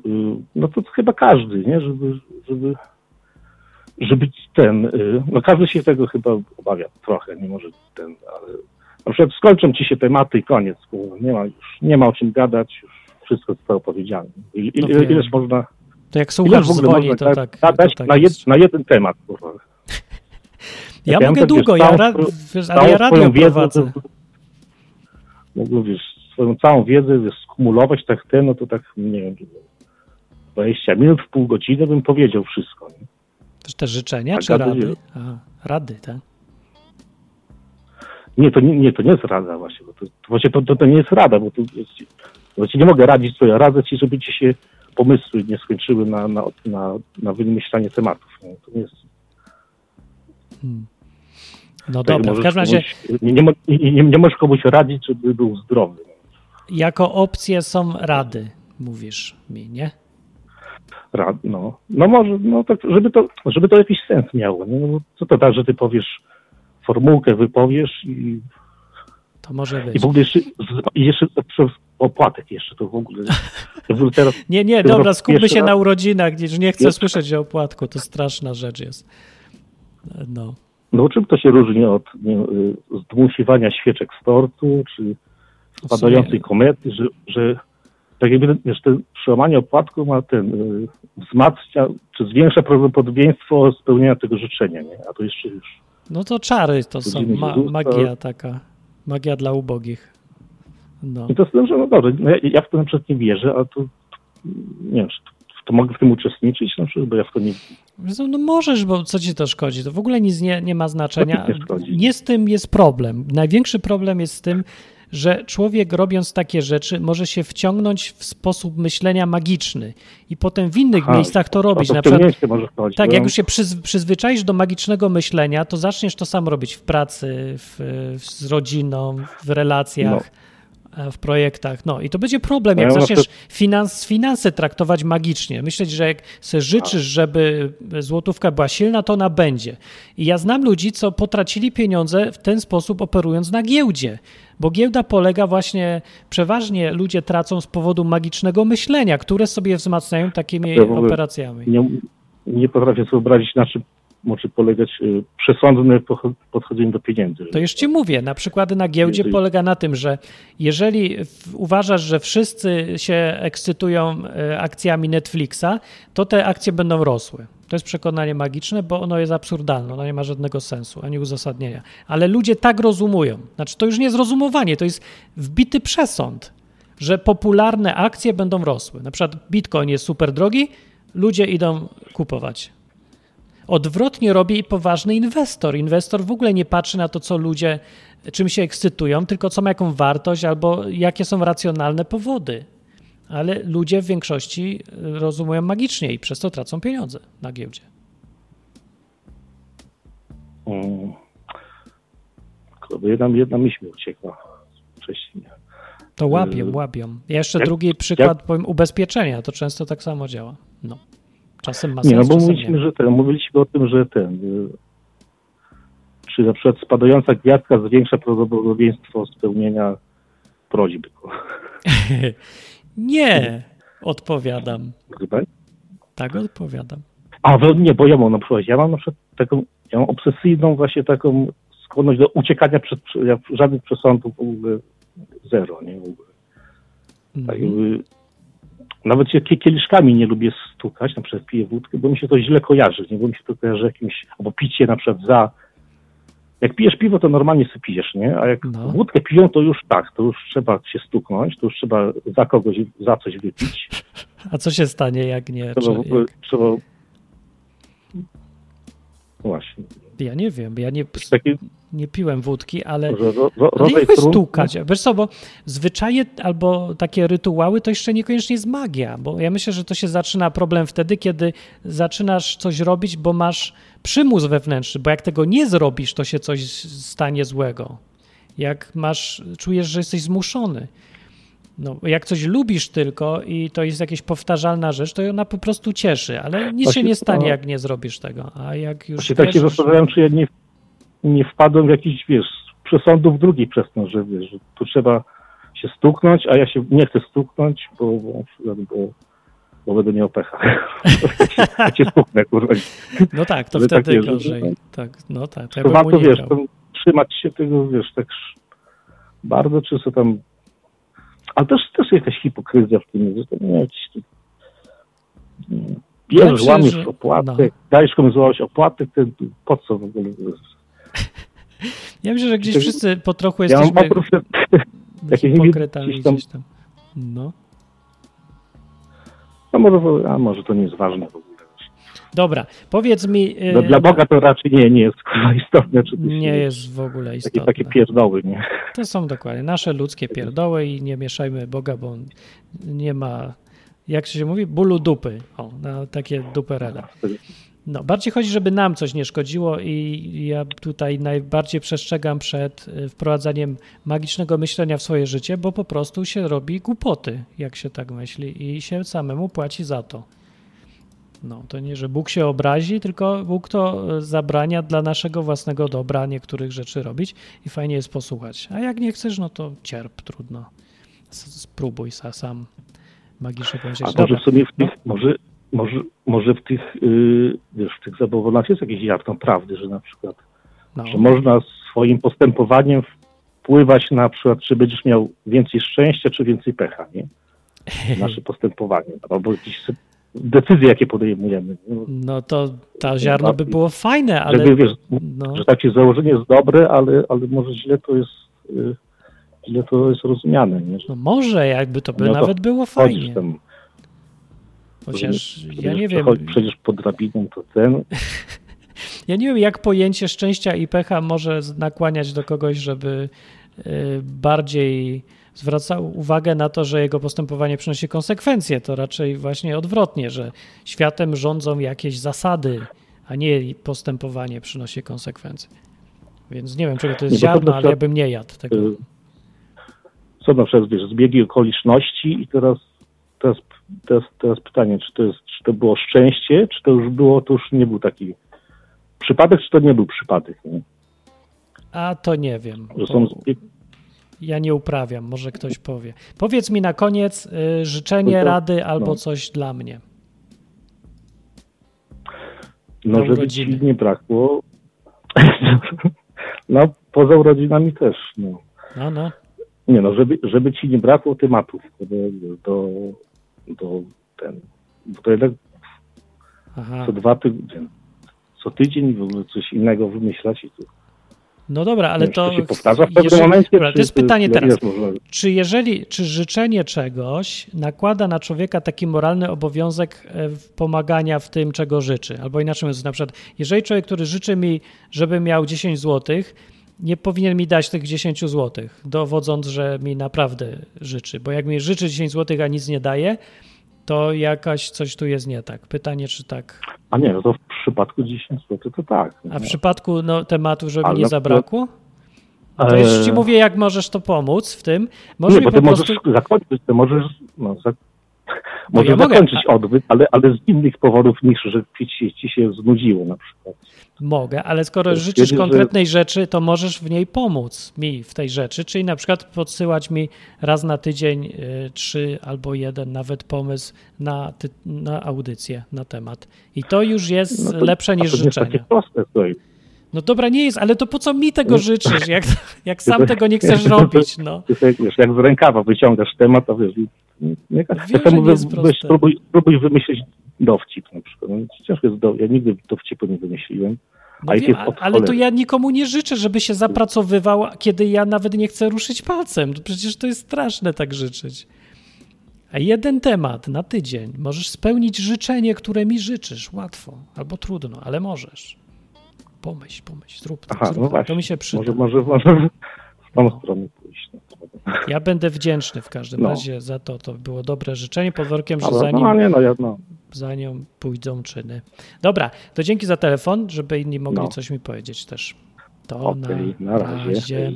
no to chyba każdy, nie? Żeby, żeby, żeby ten, y, no każdy się tego chyba obawia trochę, nie może ten, ale na przykład skończą ci się tematy i koniec, nie ma już, nie ma o czym gadać, już wszystko zostało powiedziane. I, No ile, ileż można, To jak słuchasz dzwoni, można to tak. gadać to tak na, jed, na jeden temat, kurwa. Ja ja mogę tak, długo, wiesz, ja, ra, wiesz, ale ja radio prowadzę. mogę, wiesz, swoją całą wiedzę wiesz, skumulować tak ten, no to tak, nie wiem, 20 minut, w pół godziny bym powiedział wszystko. Nie? Też te życzenia A czy gady rady? nie. Aha, rady, tak? Nie, to nie, nie, to nie jest rada właśnie, bo to, to właśnie to, to, to nie jest rada, bo tu jest, bo ci nie mogę radzić, co ja radzę ci, żeby ci się pomysły nie skończyły na, na, na, na wymyślanie tematów. Nie? To nie jest, No tak, dobra, w każdym razie komuś, nie, nie, nie, nie możesz komuś radzić, żeby był zdrowy. jako opcje są rady, mówisz mi, nie? Rad, no. no może, no tak, żeby to, żeby to jakiś sens miało. Nie? No, co to tak, że ty powiesz formułkę, wypowiesz i, To może i być. w ogóle jeszcze, i jeszcze opłatek jeszcze to w ogóle. W teraz, Nie, nie, dobra, skupmy się raz- na urodzinach, gdzieś nie chcę Jest- słyszeć o opłatku, to straszna rzecz jest. No. no czym to się różni od nie, y, zdmusiwania świeczek z tortu, czy spadającej komety, że, że tak jakby wiesz, to przełamanie opłatku ma ten, y, wzmacnia, czy zwiększa prawdopodobieństwo spełnienia tego życzenia, nie? A to jeszcze już no to czary to są, ma, magia taka, magia dla ubogich. No. I to jest że no dobrze, no ja, ja w to na przykład nie wierzę, a to nie wiem, to, mogę w tym uczestniczyć na przykład, bo ja w to nie No możesz, bo co ci to szkodzi? To w ogóle nic nie, nie ma znaczenia. Nie. Nie z tym jest problem. Największy problem jest z tym, że człowiek robiąc takie rzeczy może się wciągnąć w sposób myślenia magiczny i potem w innych Aha, miejscach to robić. to Na przykład wciągnięcie może chodzi. Tak, no. jak już się przyz, przyzwyczaisz do magicznego myślenia, to zaczniesz to samo robić w pracy, w, w, z rodziną, w relacjach, e, w projektach. No i to będzie problem, No jak ja na zaczniesz finans, finanse traktować magicznie. Myśleć, że jak sobie życzysz, żeby złotówka była silna, to ona będzie. I ja znam ludzi, co potracili pieniądze w ten sposób operując na giełdzie. Bo giełda polega właśnie, przeważnie ludzie tracą z powodu magicznego myślenia, które sobie wzmacniają takimi Ja operacjami. Nie, nie potrafię sobie wyobrazić, na czym może polegać y, przesądne podchodzenie do pieniędzy. To już ci mówię, na przykłady na giełdzie polega na tym, że jeżeli uważasz, że wszyscy się ekscytują e, akcjami Netflixa, to te akcje będą rosły. To jest przekonanie magiczne, bo ono jest absurdalne, ono nie ma żadnego sensu ani uzasadnienia. Ale ludzie tak rozumują. Znaczy, to już nie jest rozumowanie, to jest wbity przesąd, że popularne akcje będą rosły. Na przykład Bitcoin jest super drogi, ludzie idą kupować. Odwrotnie robi poważny inwestor. Inwestor w ogóle nie patrzy na to, co ludzie, czym się ekscytują, tylko co ma jaką wartość albo jakie są racjonalne powody. Ale ludzie w większości y, rozumują magicznie i przez to tracą pieniądze na giełdzie. Mm. Tylko Jedna, jedna myśl mi uciekła wcześniej. To łapią, Y, łapią. Ja jeszcze jak- drugi przykład powiem, ubezpieczenia. To często tak samo działa. No. Czasem ma sens, Nie, no bo mówiliśmy, nie. że ten, mówiliśmy o tym, że ten, y, czy na przykład spadająca gwiazdka zwiększa prawdopodobieństwo spełnienia prośby. Nie, odpowiadam. Chyba? Tak odpowiadam. A, no nie, bo ja mam na przykład, ja mam na przykład taką, ja mam obsesyjną właśnie taką skłonność do uciekania przed, ja żadnych przesądów w ogóle zero, nie, w ogóle. Tak Mhm. jakby, nawet się kie- kieliszkami nie lubię stukać, na przykład piję wódkę, bo mi się to źle kojarzy, nie, bo mi się to kojarzy jakimś, albo picie na przykład za, jak pijesz piwo, to normalnie sobie pijesz, nie, a jak No. wódkę piją, to już tak, to już trzeba się stuknąć, to już trzeba za kogoś, za coś wypić, A co się stanie, jak nie? trzeba Czy, ogóle, trzeba, no właśnie, ja nie wiem, ja nie, takie, nie piłem wódki, ale ro, ro, Ale jak? Wiesz co, bo zwyczaje albo takie rytuały to jeszcze niekoniecznie jest magia, bo ja myślę, że to się zaczyna problem wtedy, kiedy zaczynasz coś robić, bo masz przymus wewnętrzny, bo jak tego nie zrobisz, to się coś stanie złego. Jak masz, czujesz, że jesteś zmuszony. No, jak coś lubisz tylko i to jest jakaś powtarzalna rzecz, to ona po prostu cieszy, ale nic się nie stanie, to- jak nie zrobisz tego. A jak już Właśnie tak się zastanawiam, czy ja nie, nie wpadłem w jakiś, wiesz, przesądów drugi przez to, że wiesz, że tu trzeba się stuknąć, a ja się nie chcę stuknąć, bo, bo, bo, bo będę miał pecha. ja cię stuknę, kurwa. No tak, to że wtedy że- gorzej. Tak, no tak, to ja To warto, wiesz, tam, trzymać się tego, wiesz, tak bardzo, czy co tam... Ale też, też jakaś hipokryzja w tym jest, nie jakiś... Bierzesz, myślę, łamiesz że- opłatek, no. dajesz komuś złamać opłatek, ten, po co w ogóle? Ja myślę, że gdzieś wszyscy po trochu Ja jesteśmy oprócz jakieś hipokrytami gdzieś tam- gdzieś tam. No. A może, a może to nie jest ważne w ogóle. Dobra, powiedz mi... No, y, dla Boga to raczej nie, nie jest istotne. Czy Nie jest w ogóle Takie, istotne. takie pierdoły, nie? To są dokładnie nasze ludzkie pierdoły i nie mieszajmy Boga, bo on nie ma, jak się mówi, bólu dupy. O, na takie duperele. No, bardziej chodzi, żeby nam coś nie szkodziło i ja tutaj najbardziej przestrzegam przed y, wprowadzaniem magicznego myślenia w swoje życie, bo po prostu się robi głupoty, jak się tak myśli i się samemu płaci za to. No, to nie, że Bóg się obrazi, tylko Bóg to y, zabrania dla naszego własnego dobra niektórych rzeczy robić i fajnie jest posłuchać. A jak nie chcesz, no to cierp, trudno. Spróbuj sa, sam magicznie A powiedzieć. może Dobra, w sumie w no. tych, może, może, może w tych, yy, wiesz, w tych zabawach jest jakieś ziarno prawdy, że na przykład, no. że można swoim postępowaniem wpływać na przykład, czy będziesz miał więcej szczęścia, czy więcej pecha, nie? Nasze postępowanie, albo jakieś decyzje, jakie podejmujemy. No to ta ziarno by było fajne, ale Żeby, wiesz, no, że takie założenie jest dobre, ale, ale może źle to jest, y, źle to jest rozumiane, nie? Że no może jakby to by No to nawet było chodzisz fajnie. tam, Chociaż ja przecież nie wiem, Przecież pod drabiną to ten, ja nie wiem jak pojęcie szczęścia i pecha może nakłaniać do kogoś, żeby y, bardziej zwracał uwagę na to, że jego postępowanie przynosi konsekwencje. To raczej właśnie odwrotnie, że światem rządzą jakieś zasady, a nie postępowanie przynosi konsekwencje. Więc nie wiem, czego to jest Nie, ziarno, ale ja bym nie jadł tego. y, są na przykład, wiesz, zbiegi okoliczności i teraz, teraz, teraz, teraz pytanie, czy to jest, czy to było szczęście, czy to już było, to już nie był taki przypadek, czy to nie był przypadek, nie? A to nie wiem. Że są Ja nie uprawiam, może ktoś powie. Powiedz mi na koniec y, życzenie, No to- rady albo no. coś dla mnie. No, żeby urodziny. ci nie brakło. no, poza urodzinami też, no. No, no. Nie no, żeby, żeby ci nie brakło tematów do, do, do ten, bo to jednak Aha. co dwa tygodnie, co tydzień w ogóle coś innego wymyślać i to, No dobra, ale to. się powtarza w pewnym jeżeli- momencie. Dobra, to jest czy- pytanie teraz. jest Czy jeżeli, czy życzenie czegoś nakłada na człowieka taki moralny obowiązek e, pomagania w tym, czego życzy? Albo inaczej mówiąc, na przykład, jeżeli człowiek, który życzy mi, żeby miał 10 zł, nie powinien mi dać tych 10 zł, dowodząc, że mi naprawdę życzy. Bo jak mi życzy 10 zł, a nic nie daje, to jakaś coś tu jest nie tak. Pytanie, czy tak. A nie, no to w przypadku 10 zł to tak. A w no. przypadku no, tematu, żeby Ale nie zabrakło? To już ci Eee, mówię, jak możesz to pomóc w tym. Może Nie, mi po ty możesz prostu... zakończyć, ty możesz, no, za, możesz ja mogę, zakończyć odbyt, ale, ale z innych powodów niż, że ci, ci się znudziło na przykład. Mogę, ale skoro To życzysz stwierdził, że- konkretnej rzeczy, to możesz w niej pomóc mi w tej rzeczy, czyli na przykład podsyłać mi raz na tydzień y, trzy albo jeden nawet pomysł na, ty, na audycję, na temat. I to już jest No to- lepsze niż to nie jest takie życzenie. proste, słuchaj. No dobra, nie jest, ale to po co mi tego życzysz, jak, jak sam tego nie chcesz robić, no. Wiesz, jak z rękawa wyciągasz temat, to wiesz, nie, nie, Wiem, to nie jest weź, spróbuj, spróbuj wymyślić dowcip na przykład. No, ciężko jest do, ja nigdy dowcipu nie wymyśliłem. No wiem, ale to ja nikomu nie życzę, żeby się zapracowywał, kiedy ja nawet nie chcę ruszyć palcem. Przecież to jest straszne tak życzyć. A jeden temat na tydzień. Możesz spełnić życzenie, które mi życzysz. Łatwo albo trudno, ale możesz. Pomyśl, pomyśl, zrób to. Aha, zrób no to. właśnie. to mi się przyda. Może, może, może w tą stronę pójść. No. Ja będę wdzięczny w każdym No. razie za to. To było dobre życzenie pod warunkiem, że no, nie, no, ja, no. za nią pójdą czyny. Dobra, to dzięki za telefon, żeby inni mogli No. coś mi powiedzieć też. To Okej, na, na razie. razie.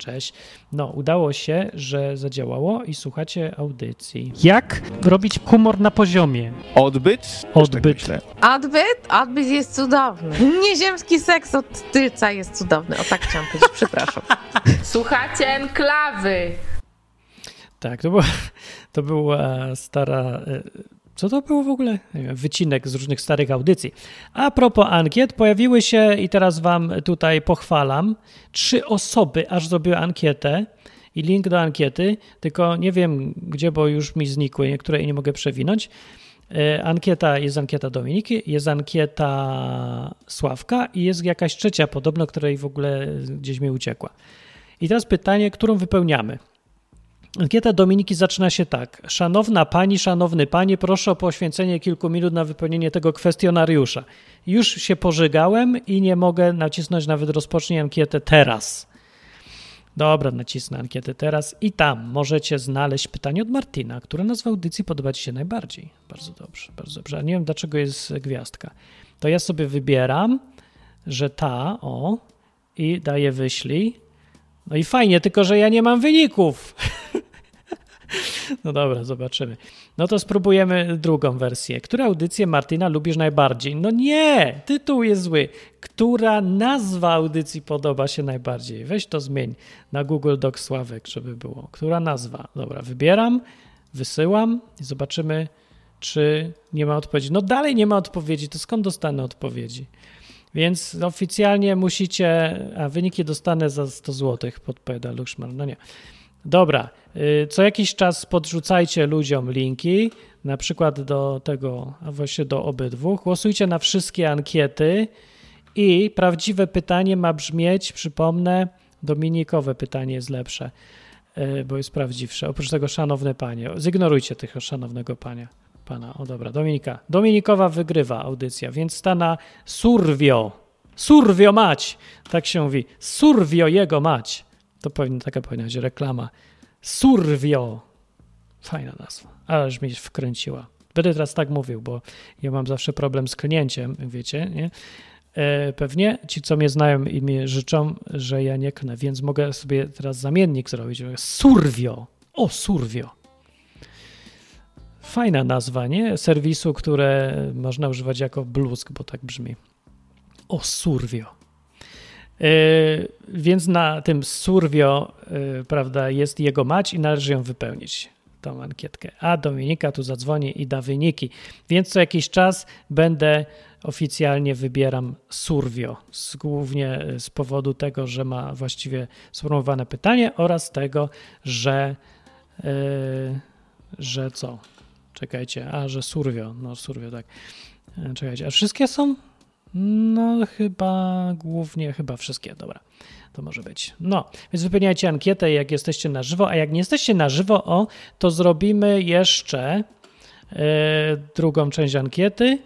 Cześć. No, udało się, że zadziałało i słuchacie audycji. Jak robić humor na poziomie? Odbyt? Odbyt. Tak. Odbyt? Odbyt jest cudowny. Nieziemski seks od tylca jest cudowny. O tak chciałam powiedzieć, przepraszam. Słuchacie enklawy. Tak, to była, to była stara. Co to było w ogóle? Wycinek z różnych starych audycji. A propos ankiet, pojawiły się i teraz Wam tutaj pochwalam. Trzy osoby aż zrobiły ankietę i link do ankiety, tylko nie wiem gdzie, bo już mi znikły niektóre nie mogę przewinąć. E, Ankieta, jest ankieta Dominiki, jest ankieta Sławka i jest jakaś trzecia podobno, której w ogóle gdzieś mi uciekła. I teraz pytanie, którą wypełniamy? Ankieta Dominiki zaczyna się tak. Szanowna pani, szanowny panie, proszę o poświęcenie kilku minut na wypełnienie tego kwestionariusza. Już się pożygałem i nie mogę nacisnąć nawet rozpocznij ankietę teraz. Dobra, nacisnę ankietę teraz i tam możecie znaleźć pytanie od Martina, które nazwa audycji podoba Ci się najbardziej. Bardzo dobrze, bardzo dobrze. A nie wiem, dlaczego jest gwiazdka. To ja sobie wybieram, że ta, o, i daję wyślij. No i fajnie, tylko że ja nie mam wyników. No dobra, zobaczymy. No to spróbujemy drugą wersję. Która audycję Martina lubisz najbardziej? No nie, tytuł jest zły. Która nazwa audycji podoba się najbardziej? Weź to zmień na Google Docs Sławek, żeby było. Która nazwa? Dobra, wybieram, wysyłam i zobaczymy, czy nie ma odpowiedzi. No dalej nie ma odpowiedzi, to skąd dostanę odpowiedzi? Więc oficjalnie musicie, a wyniki dostanę za 100 zł, podpowiada Luxman. No nie. Dobra, y, co jakiś czas podrzucajcie ludziom linki, na przykład do tego, a właściwie do obydwu. Głosujcie na wszystkie ankiety i prawdziwe pytanie ma brzmieć, przypomnę, dominikowe pytanie jest lepsze, y, bo jest prawdziwsze. Oprócz tego, szanowne panie, zignorujcie tych szanownego pania. Pana, o dobra, Dominika. Dominikowa wygrywa audycja, więc stana Survio. Survio mać! Tak się mówi. Survio jego mać. To powinna, taka powinna być reklama. Survio. Fajna nazwa, ależ mnie wkręciła. Będę teraz tak mówił, bo ja mam zawsze problem z klnięciem, wiecie, nie? E, pewnie ci, co mnie znają i mnie życzą, że ja nie knę, więc mogę sobie teraz zamiennik zrobić. Survio. O, Survio. Fajna nazwa, nie? Serwisu, które można używać jako bluzk, bo tak brzmi. O, Survio. Yy, więc na tym Survio, yy, prawda, jest jego mać i należy ją wypełnić. tą ankietkę. A Dominika tu zadzwoni i da wyniki. Więc co jakiś czas będę oficjalnie wybieram Survio, z, głównie z powodu tego, że ma właściwie sformułowane pytanie oraz tego, że yy, że co? Czekajcie, a że Survio, no Survio, tak. E, Czekajcie, a wszystkie są? No chyba głównie, chyba wszystkie, dobra. To może być. No, więc wypełniajcie ankietę, jak jesteście na żywo, a jak nie jesteście na żywo, o, to zrobimy jeszcze e, drugą część ankiety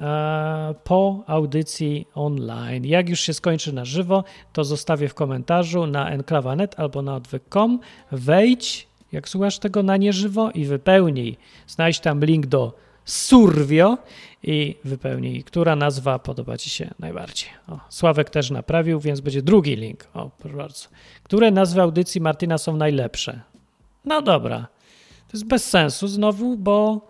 e, po audycji online. Jak już się skończy na żywo, to zostawię w komentarzu na enklawa.net albo na odwyk.com. Wejdź, jak słuchasz tego na nieżywo i wypełnij. Znajdź tam link do Survio i wypełnij, która nazwa podoba Ci się najbardziej. O, Sławek też naprawił, więc będzie drugi link. O, proszę bardzo. Które nazwy audycji Martina są najlepsze? No dobra. To jest bez sensu znowu, bo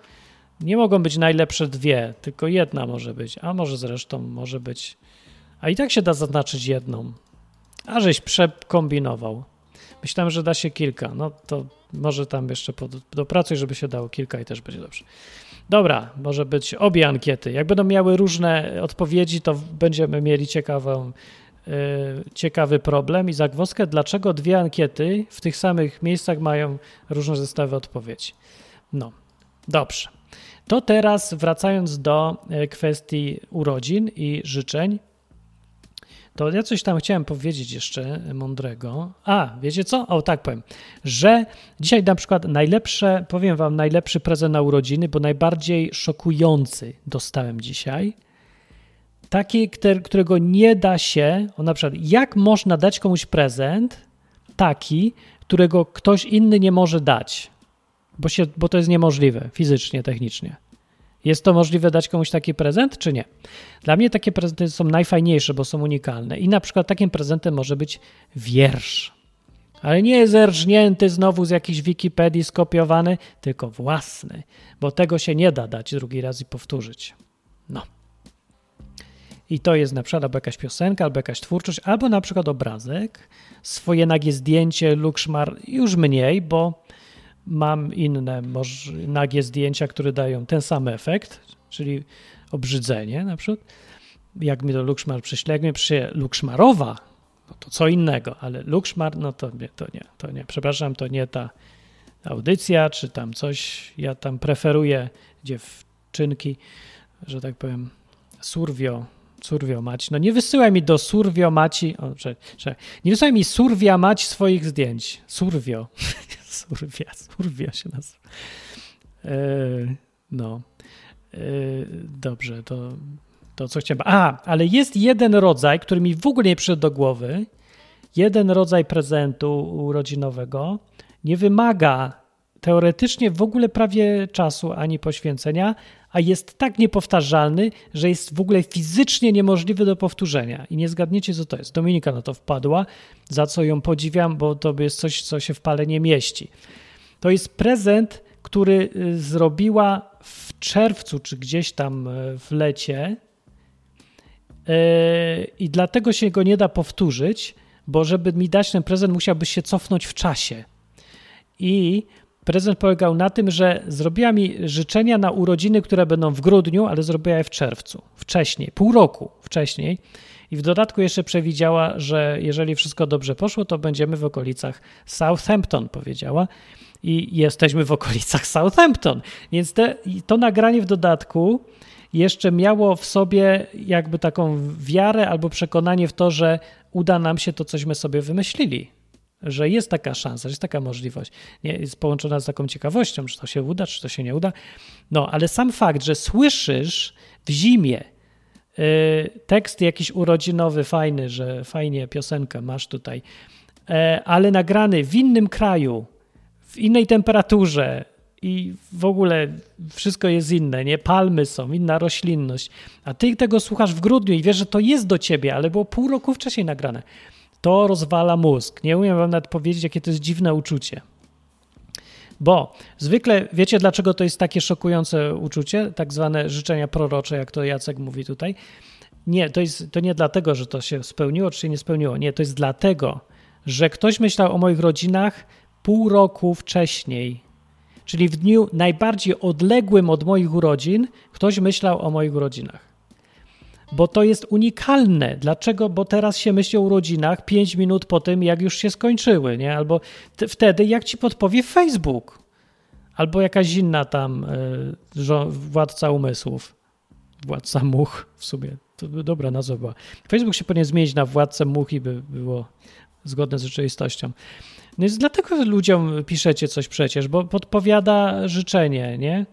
nie mogą być najlepsze dwie, tylko jedna może być, a może zresztą może być. A i tak się da zaznaczyć jedną. A żeś przekombinował. Myślałem, że da się kilka. No to może tam jeszcze dopracuj, żeby się dało kilka i też będzie dobrze. Dobra, może być obie ankiety. Jak będą miały różne odpowiedzi, to będziemy mieli ciekawą, yy, ciekawy problem i zagwozdkę, dlaczego dwie ankiety w tych samych miejscach mają różne zestawy odpowiedzi. No, dobrze. To teraz wracając do e, kwestii urodzin i życzeń, to ja coś tam chciałem powiedzieć jeszcze mądrego. A, wiecie co? O, tak powiem, że dzisiaj na przykład najlepsze, powiem wam, najlepszy prezent na urodziny, bo najbardziej szokujący dostałem dzisiaj. Taki, którego nie da się, o na przykład, jak można dać komuś prezent taki, którego ktoś inny nie może dać, bo, się, bo to jest niemożliwe fizycznie, technicznie. Jest to możliwe dać komuś taki prezent, czy nie? Dla mnie takie prezenty są najfajniejsze, bo są unikalne. I na przykład takim prezentem może być wiersz. Ale nie zerżnięty znowu z jakiejś Wikipedii skopiowany, tylko własny, bo tego się nie da dać drugi raz i powtórzyć. No. I to jest na przykład albo jakaś piosenka, albo jakaś twórczość, albo na przykład obrazek, swoje nagie zdjęcie, lukszmar, już mniej, bo mam inne nagie zdjęcia, które dają ten sam efekt, czyli obrzydzenie na przykład. Jak mi to lukszmar przyśle, jak przyśle lukszmarowa, no to co innego, ale lukszmar, no to nie, to nie, to nie. Przepraszam, to nie ta audycja, czy tam coś. Ja tam preferuję dziewczynki, że tak powiem, surwio, surwio mać. No nie wysyłaj mi do surwio maci, o, nie wysyłaj mi surwia mać swoich zdjęć. Surwio. surwia, surwia się nazywa. E, no. E, dobrze, to, to co chciałem. A, ale jest jeden rodzaj, który mi w ogóle nie przyszedł do głowy. Jeden rodzaj prezentu urodzinowego nie wymaga teoretycznie w ogóle prawie czasu ani poświęcenia, a jest tak niepowtarzalny, że jest w ogóle fizycznie niemożliwy do powtórzenia. I nie zgadniecie, co to jest. Dominika na to wpadła, za co ją podziwiam, bo to jest coś, co się w pale nie mieści. To jest prezent, który y, zrobiła w czerwcu, czy gdzieś tam y, w lecie. Y, I dlatego się go nie da powtórzyć, bo żeby mi dać ten prezent, musiałbyś się cofnąć w czasie. I Prezent polegał na tym, że zrobiła mi życzenia na urodziny, które będą w grudniu, ale zrobiła je w czerwcu, wcześniej, pół roku wcześniej. I w dodatku jeszcze przewidziała, że jeżeli wszystko dobrze poszło, to będziemy w okolicach Southampton, powiedziała. I jesteśmy w okolicach Southampton. Więc te, to nagranie w dodatku jeszcze miało w sobie jakby taką wiarę albo przekonanie w to, że uda nam się to, cośmy sobie wymyślili że jest taka szansa, że jest taka możliwość. Nie, jest połączona z taką ciekawością, czy to się uda, czy to się nie uda. No, ale sam fakt, że słyszysz w zimie y, tekst jakiś urodzinowy, fajny, że fajnie piosenkę masz tutaj, y, ale nagrany w innym kraju, w innej temperaturze i w ogóle wszystko jest inne, nie? Palmy są, inna roślinność, a ty tego słuchasz w grudniu i wiesz, że to jest do ciebie, ale było pół roku wcześniej nagrane to rozwala mózg. Nie umiem wam nawet powiedzieć, jakie to jest dziwne uczucie. Bo zwykle wiecie, dlaczego to jest takie szokujące uczucie, tak zwane życzenia prorocze, jak to Jacek mówi tutaj. Nie, to, jest, to nie dlatego, że to się spełniło, czy się nie spełniło. Nie, to jest dlatego, że ktoś myślał o moich rodzinach pół roku wcześniej. Czyli w dniu najbardziej odległym od moich urodzin ktoś myślał o moich urodzinach. Bo to jest unikalne. Dlaczego? Bo teraz się myśli o urodzinach 5 minut po tym, jak już się skończyły, nie? Albo wtedy, jak ci podpowie Facebook. Albo jakaś inna tam y, żo- władca umysłów. Władca much w sumie. To by dobra nazwa była. Facebook się powinien zmienić na władcę much i by było zgodne z rzeczywistością. No więc dlatego ludziom piszecie coś przecież, bo podpowiada życzenie, nie?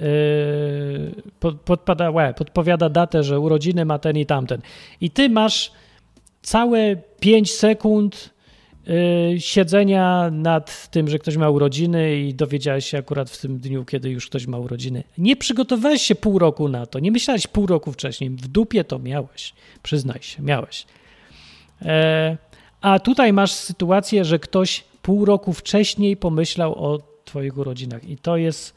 Yy, pod, podpada, łe, podpowiada datę, że urodziny ma ten i tamten. I ty masz całe 5 sekund yy, siedzenia nad tym, że ktoś ma urodziny i dowiedziałeś się akurat w tym dniu, kiedy już ktoś ma urodziny. Nie przygotowałeś się pół roku na to, nie myślałeś pół roku wcześniej. W dupie to miałeś. Przyznaj się, miałeś. E, a tutaj masz sytuację, że ktoś pół roku wcześniej pomyślał o Twoich urodzinach, i to jest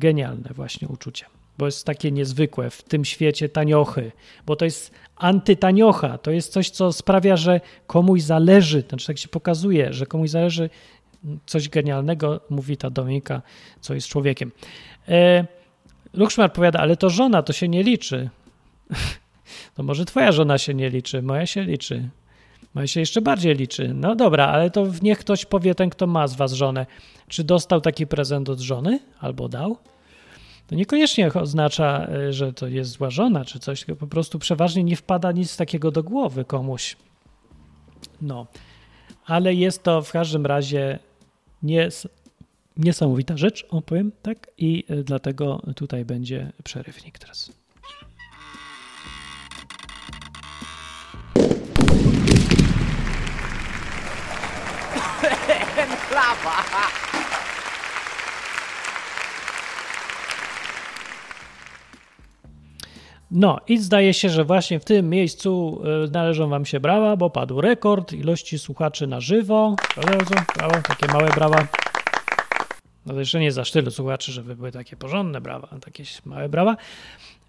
genialne właśnie uczucie, bo jest takie niezwykłe w tym świecie taniochy, bo to jest antytaniocha, to jest coś, co sprawia, że komuś zależy, znaczy tak się pokazuje, że komuś zależy coś genialnego, mówi ta Dominika, co jest człowiekiem. E, powiada, ale to żona, to się nie liczy. To może twoja żona się nie liczy, moja się liczy. Moja się jeszcze bardziej liczy. No dobra, ale to niech ktoś powie ten, kto ma z was żonę. Czy dostał taki prezent od żony? Albo dał? To niekoniecznie oznacza, y, że to jest zła żona czy coś, tylko po prostu przeważnie nie wpada nic takiego do głowy komuś. No, ale jest to w każdym razie nies niesamowita rzecz, opowiem, tak? I y, dlatego tutaj będzie przerywnik teraz. Enklawa! No i zdaje się, że właśnie w tym miejscu y, należą wam się brawa, bo padł rekord ilości słuchaczy na żywo. Bardzo, brawo, takie małe brawa. No to jeszcze nie za tylu słuchaczy, żeby były takie porządne brawa, takie małe brawa.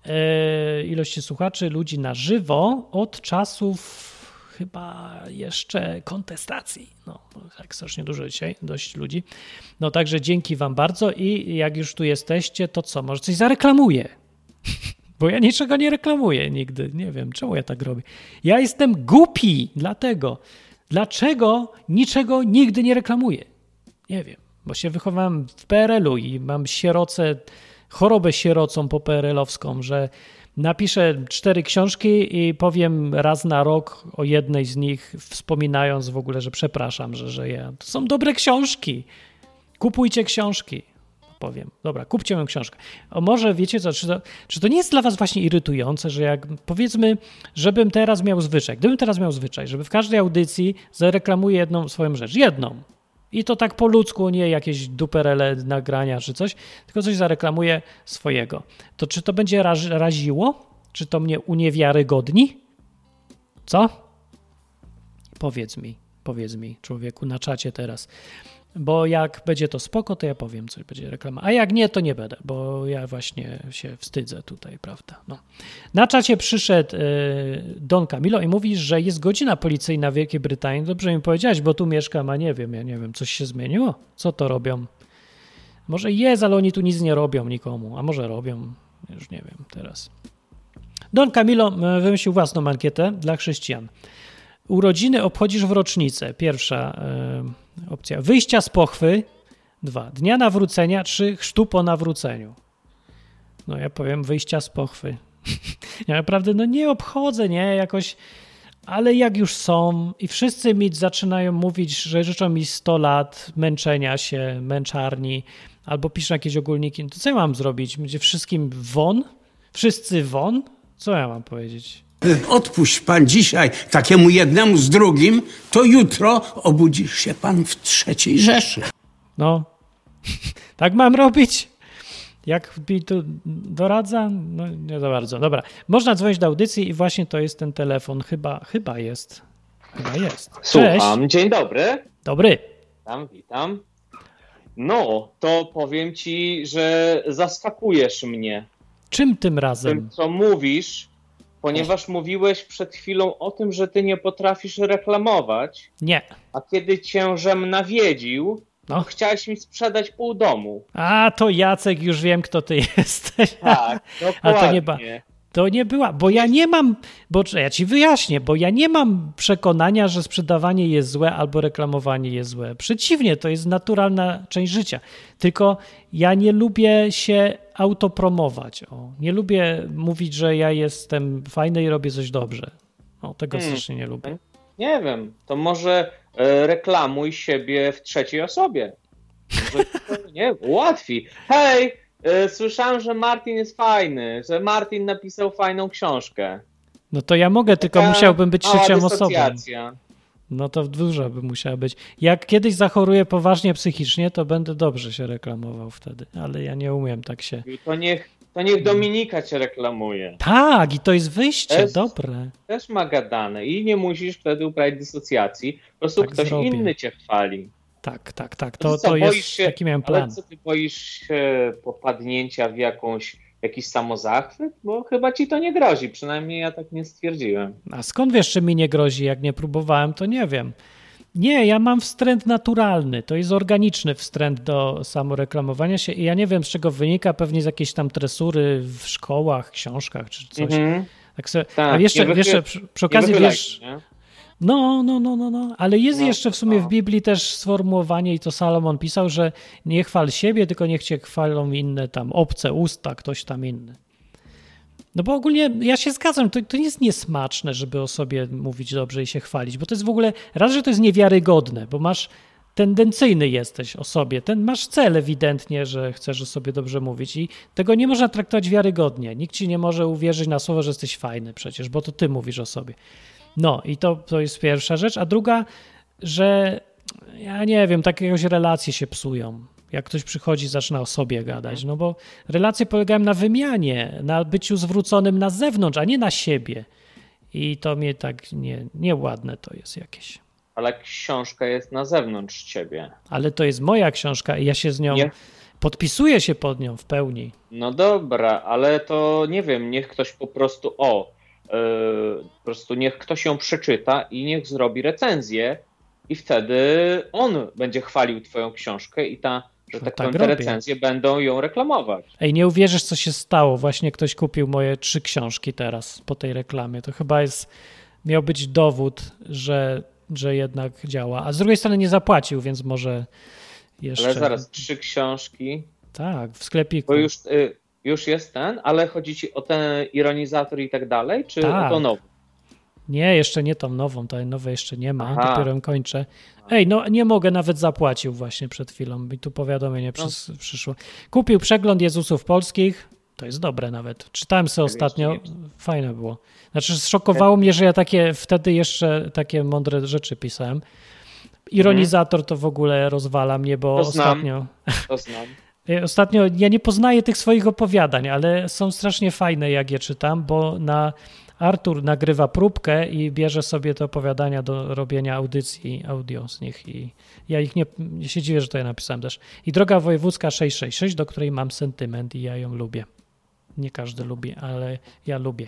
E, ilości słuchaczy, ludzi na żywo od czasów chyba jeszcze kontestacji. No, tak strasznie dużo dzisiaj, dość ludzi. No także dzięki wam bardzo i jak już tu jesteście, to co, może coś zareklamuję? Bo ja niczego nie reklamuję nigdy. Nie wiem, czemu ja tak robię. Ja jestem głupi, dlatego. Dlaczego niczego nigdy nie reklamuję? Nie wiem, bo się wychowałem w PRL-u i mam sieroce, chorobę sierocą po PRL-owską, że napiszę cztery książki i powiem raz na rok o jednej z nich, wspominając w ogóle, że przepraszam, że, że ja. To są dobre książki. Kupujcie książki powiem. Dobra, kupcie moją książkę. O może wiecie co, czy to, czy to nie jest dla was właśnie irytujące, że jak powiedzmy, żebym teraz miał zwyczaj, gdybym teraz miał zwyczaj, żeby w każdej audycji zareklamuję jedną swoją rzecz, jedną. I to tak po ludzku, nie jakieś duperele nagrania czy coś, tylko coś zareklamuję swojego. To czy to będzie raz, raziło? Czy to mnie uniewiarygodni? Co? Powiedz mi, powiedz mi, człowieku, na czacie teraz. Bo jak będzie to spoko, to ja powiem, coś będzie reklama. A jak nie, to nie będę, bo ja właśnie się wstydzę tutaj, prawda? No. Na czacie przyszedł y, Don Camilo i mówi, że jest godzina policyjna w Wielkiej Brytanii. Dobrze mi powiedziałeś, bo tu mieszkam, a nie wiem, ja nie wiem, coś się zmieniło? Co to robią? Może jest, ale oni tu nic nie robią nikomu, a może robią, już nie wiem teraz. Don Camilo y, wymyślił własną ankietę dla chrześcijan. Urodziny obchodzisz w rocznicę. Pierwsza y, opcja. Wyjścia z pochwy. Dwa. Dnia nawrócenia. Trzy. Chrztu po nawróceniu. No ja powiem wyjścia z pochwy. ja naprawdę no nie obchodzę, nie? Jakoś... Ale jak już są i wszyscy mi zaczynają mówić, że życzą mi 100 lat męczenia się, męczarni, albo piszą jakieś ogólniki, to co ja mam zrobić? Będzie wszystkim won? Wszyscy won? Co ja mam powiedzieć? Odpuść pan dzisiaj takiemu jednemu z drugim, to jutro obudzisz się pan w trzeciej Rzeszy. No, tak mam robić? Jak mi tu doradza? No nie za bardzo. Dobra, można dzwonić do audycji i właśnie to jest ten telefon. Chyba, chyba jest. Chyba jest. Cześć. Słucham, dzień dobry. Dobry. Witam, witam. No, to powiem ci, że zaskakujesz mnie Czym tym tym, razem? co mówisz, ponieważ mówiłeś przed chwilą o tym, że ty nie potrafisz reklamować, Nie. a kiedy cię żem nawiedził, No. Chciałeś mi sprzedać pół domu. A, to Jacek, już wiem, kto ty jesteś. Tak, A to nie ba- dokładnie. To nie była, bo ja nie mam, bo ja ci wyjaśnię, bo ja nie mam przekonania, że sprzedawanie jest złe albo reklamowanie jest złe. Przeciwnie, to jest naturalna część życia. Tylko ja nie lubię się autopromować. O. Nie lubię mówić, że ja jestem fajny i robię coś dobrze. O, tego Hmm. strasznie nie lubię. Nie wiem, to może e, reklamuj siebie w trzeciej osobie. Może, nie, ułatwi. Hej, słyszałem, że Martin jest fajny, że Martin napisał fajną książkę. No to ja mogę, tylko Taka musiałbym być trzecią osobą. No to dużo by musiała być. Jak kiedyś zachoruję poważnie psychicznie, to będę dobrze się reklamował wtedy, ale ja nie umiem tak się. To niech, to niech Dominika cię reklamuje. Tak, i to jest wyjście, jest- dobre. Też ma gadane i nie musisz wtedy uprawiać dysocjacji. Po prostu Tak ktoś zrobię. inny cię chwali. Tak, tak, tak. No To, co, to jest się- taki miałem Ale plan. co ty boisz się popadnięcia w jakąś, jakiś samozachwyt? Bo chyba ci to nie grozi, przynajmniej ja tak nie stwierdziłem. A skąd wiesz, czy mi nie grozi? Jak nie próbowałem, to nie wiem. Nie, ja mam wstręt naturalny. To jest organiczny wstręt do samoreklamowania się i ja nie wiem, z czego wynika, pewnie z jakiejś tam tresury w szkołach, książkach czy coś. Mhm. Tak sobie, Tak, a jeszcze, nie jeszcze przy, przy okazji wychylaj wiesz, nie? No, no, no, no, no, ale jest No, jeszcze w sumie no. w Biblii też sformułowanie i to Salomon pisał, że nie chwal siebie, tylko niech cię chwalą inne tam obce usta, ktoś tam inny. No bo ogólnie ja się zgadzam, to, to nie jest niesmaczne, żeby o sobie mówić dobrze i się chwalić, bo to jest w ogóle, raz, że to jest niewiarygodne, bo masz tendencyjny jesteś o sobie, ten masz cel ewidentnie, że chcesz o sobie dobrze mówić i tego nie można traktować wiarygodnie. Nikt ci nie może uwierzyć na słowo, że jesteś fajny przecież, bo to ty mówisz o sobie. No i to, to jest pierwsza rzecz, a druga, że ja nie wiem, takie jakieś relacje się psują. Jak ktoś przychodzi, zaczyna o sobie gadać, no bo relacje polegają na wymianie, na byciu zwróconym na zewnątrz, a nie na siebie. I to mnie tak nie, nieładne to jest jakieś. Ale książka jest na zewnątrz ciebie. Ale to jest moja książka i ja się z nią Nie. podpisuję się pod nią w pełni. No dobra, ale to nie wiem, niech ktoś po prostu o, po prostu niech ktoś ją przeczyta i niech zrobi recenzję i wtedy on będzie chwalił twoją książkę i ta, że No tak, tak powiem, te recenzje będą ją reklamować. Ej, nie uwierzysz, co się stało. Właśnie ktoś kupił moje trzy książki teraz po tej reklamie. To chyba jest, miał być dowód, że, że jednak działa. A z drugiej strony nie zapłacił, więc może jeszcze. Ale zaraz, trzy książki, Tak, w sklepiku. bo już, y, już jest ten, ale chodzi ci o ten ironizator i tak dalej, czy Tak. o to nowe? Nie, jeszcze nie tą nową, tej nowej jeszcze nie ma, Aha. dopiero ją kończę. Ej, no nie mogę, nawet zapłacił właśnie przed chwilą i tu powiadomienie przys- przyszło. Kupił przegląd Jezusów Polskich, to jest dobre nawet. Czytałem sobie ostatnio, fajne było. Znaczy zszokowało mnie, że ja takie wtedy jeszcze takie mądre rzeczy pisałem. Ironizator to w ogóle rozwala mnie, bo To znam. ostatnio... To znam. E, Ostatnio ja nie poznaję tych swoich opowiadań, ale są strasznie fajne, jak je czytam, bo na Artur nagrywa próbkę i bierze sobie te opowiadania do robienia audycji audio z nich i ja ich nie, nie się dziwię, że to ja napisałem też. I Droga Wojewódzka 666, do której mam sentyment i ja ją lubię. Nie każdy lubi, ale ja lubię.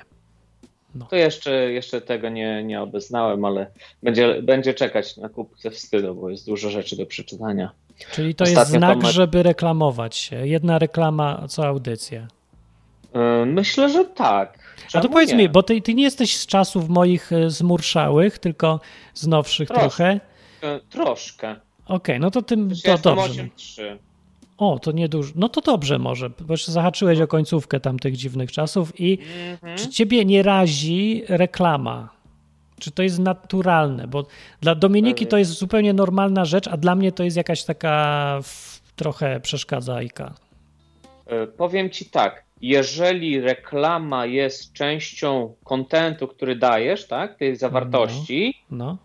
To jeszcze, jeszcze tego nie, nie obeznałem, ale będzie, będzie czekać na kupce wstydu, bo jest dużo rzeczy do przeczytania. Czyli to jest Ostatnio znak, Tomek- żeby reklamować się. Jedna reklama co audycja. Yy, Myślę, że tak. A Czemu to powiedz nie? mi, bo ty, ty nie jesteś z czasów moich e, zmurszałych, tylko z nowszych Troszkę. trochę. Yy, Troszkę. Okej, no to tym Przecież to ja dobrze. 8-3. O, to niedużo. No to dobrze może, bo jeszcze zahaczyłeś o końcówkę tamtych dziwnych czasów i Mhm. czy ciebie nie razi reklama? Czy to jest naturalne? Bo dla Dominiki to jest zupełnie normalna rzecz, a dla mnie to jest jakaś taka trochę przeszkadzajka. Yy, Powiem ci tak, jeżeli reklama jest częścią kontentu, który dajesz, tak, tej zawartości, No,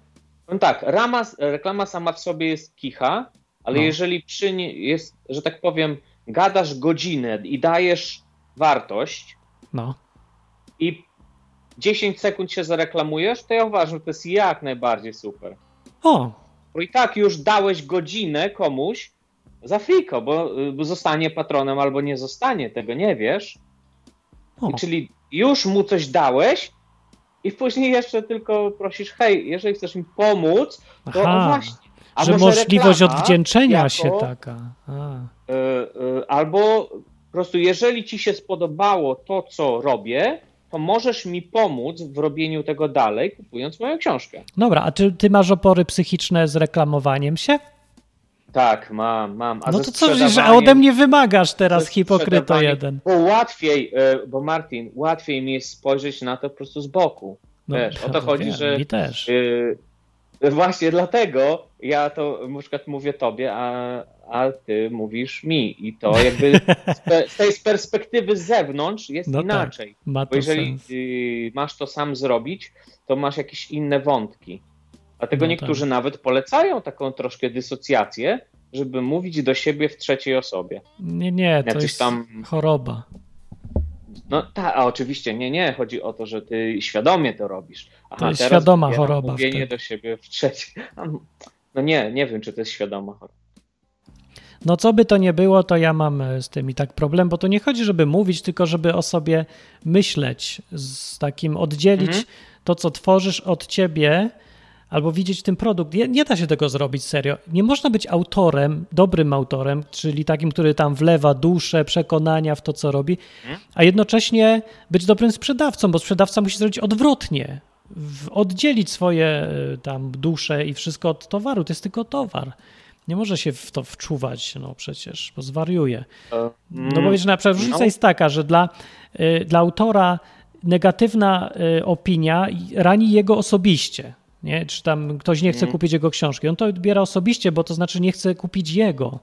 no tak, rama, reklama sama w sobie jest kicha, ale No. jeżeli przy niej jest, że tak powiem, gadasz godzinę i dajesz wartość no. i 10 sekund się zareklamujesz, to ja uważam, że to jest jak najbardziej super. O, Bo i tak już dałeś godzinę komuś za friko, bo, bo zostanie patronem albo nie zostanie, tego nie wiesz. o. Czyli już mu coś dałeś i później jeszcze tylko prosisz, hej, jeżeli chcesz mi pomóc, to Aha. właśnie. A że możliwość odwdzięczenia jako, się taka. Y, y, albo po prostu jeżeli ci się spodobało to, co robię, to możesz mi pomóc w robieniu tego dalej, kupując moją książkę. Dobra, a czy ty masz opory psychiczne z reklamowaniem się? Tak, mam, mam. A no to co, że ode mnie wymagasz teraz, hipokryto jeden. Bo łatwiej, y, bo Martin, łatwiej mi jest spojrzeć na to po prostu z boku. No, Wiesz, o to chodzi, wiem, że Mi też. y, właśnie dlatego ja to na przykład mówię tobie, a, a ty mówisz mi. I to jakby z, tej perspektywy z zewnątrz jest No tak, inaczej. ma Bo to jeżeli sens. y, masz to sam zrobić, to masz jakieś inne wątki. Dlatego No niektórzy tak. nawet polecają taką troszkę dysocjację, żeby mówić do siebie w trzeciej osobie. Nie, nie, to jacyś jest tam- choroba. No tak, a oczywiście nie, nie, chodzi o to, że ty świadomie to robisz. Aha, To jest świadoma choroba Mówienie do siebie w trzeciej. No nie, nie wiem, czy to jest świadoma choroba. No co by to nie było, to ja mam e, z tym i tak problem, bo to nie chodzi, żeby mówić, tylko żeby o sobie myśleć, z takim oddzielić Mhm. to, co tworzysz od ciebie, albo widzieć ten produkt. Nie, nie da się tego zrobić serio. Nie można być autorem, dobrym autorem, czyli takim, który tam wlewa duszę, przekonania w to, co robi, Mhm. a jednocześnie być dobrym sprzedawcą, bo sprzedawca musi zrobić odwrotnie. Oddzielić swoje e, tam dusze i wszystko od towaru. To jest tylko towar. Nie może się w to wczuwać, no przecież, bo zwariuje. E, No bo wiesz, na przykład różnica no. jest taka, że dla, y, dla autora negatywna y, opinia rani jego osobiście. Nie? Czy tam ktoś nie chce Mhm. kupić jego książki. On to odbiera osobiście, bo to znaczy nie chce kupić jego.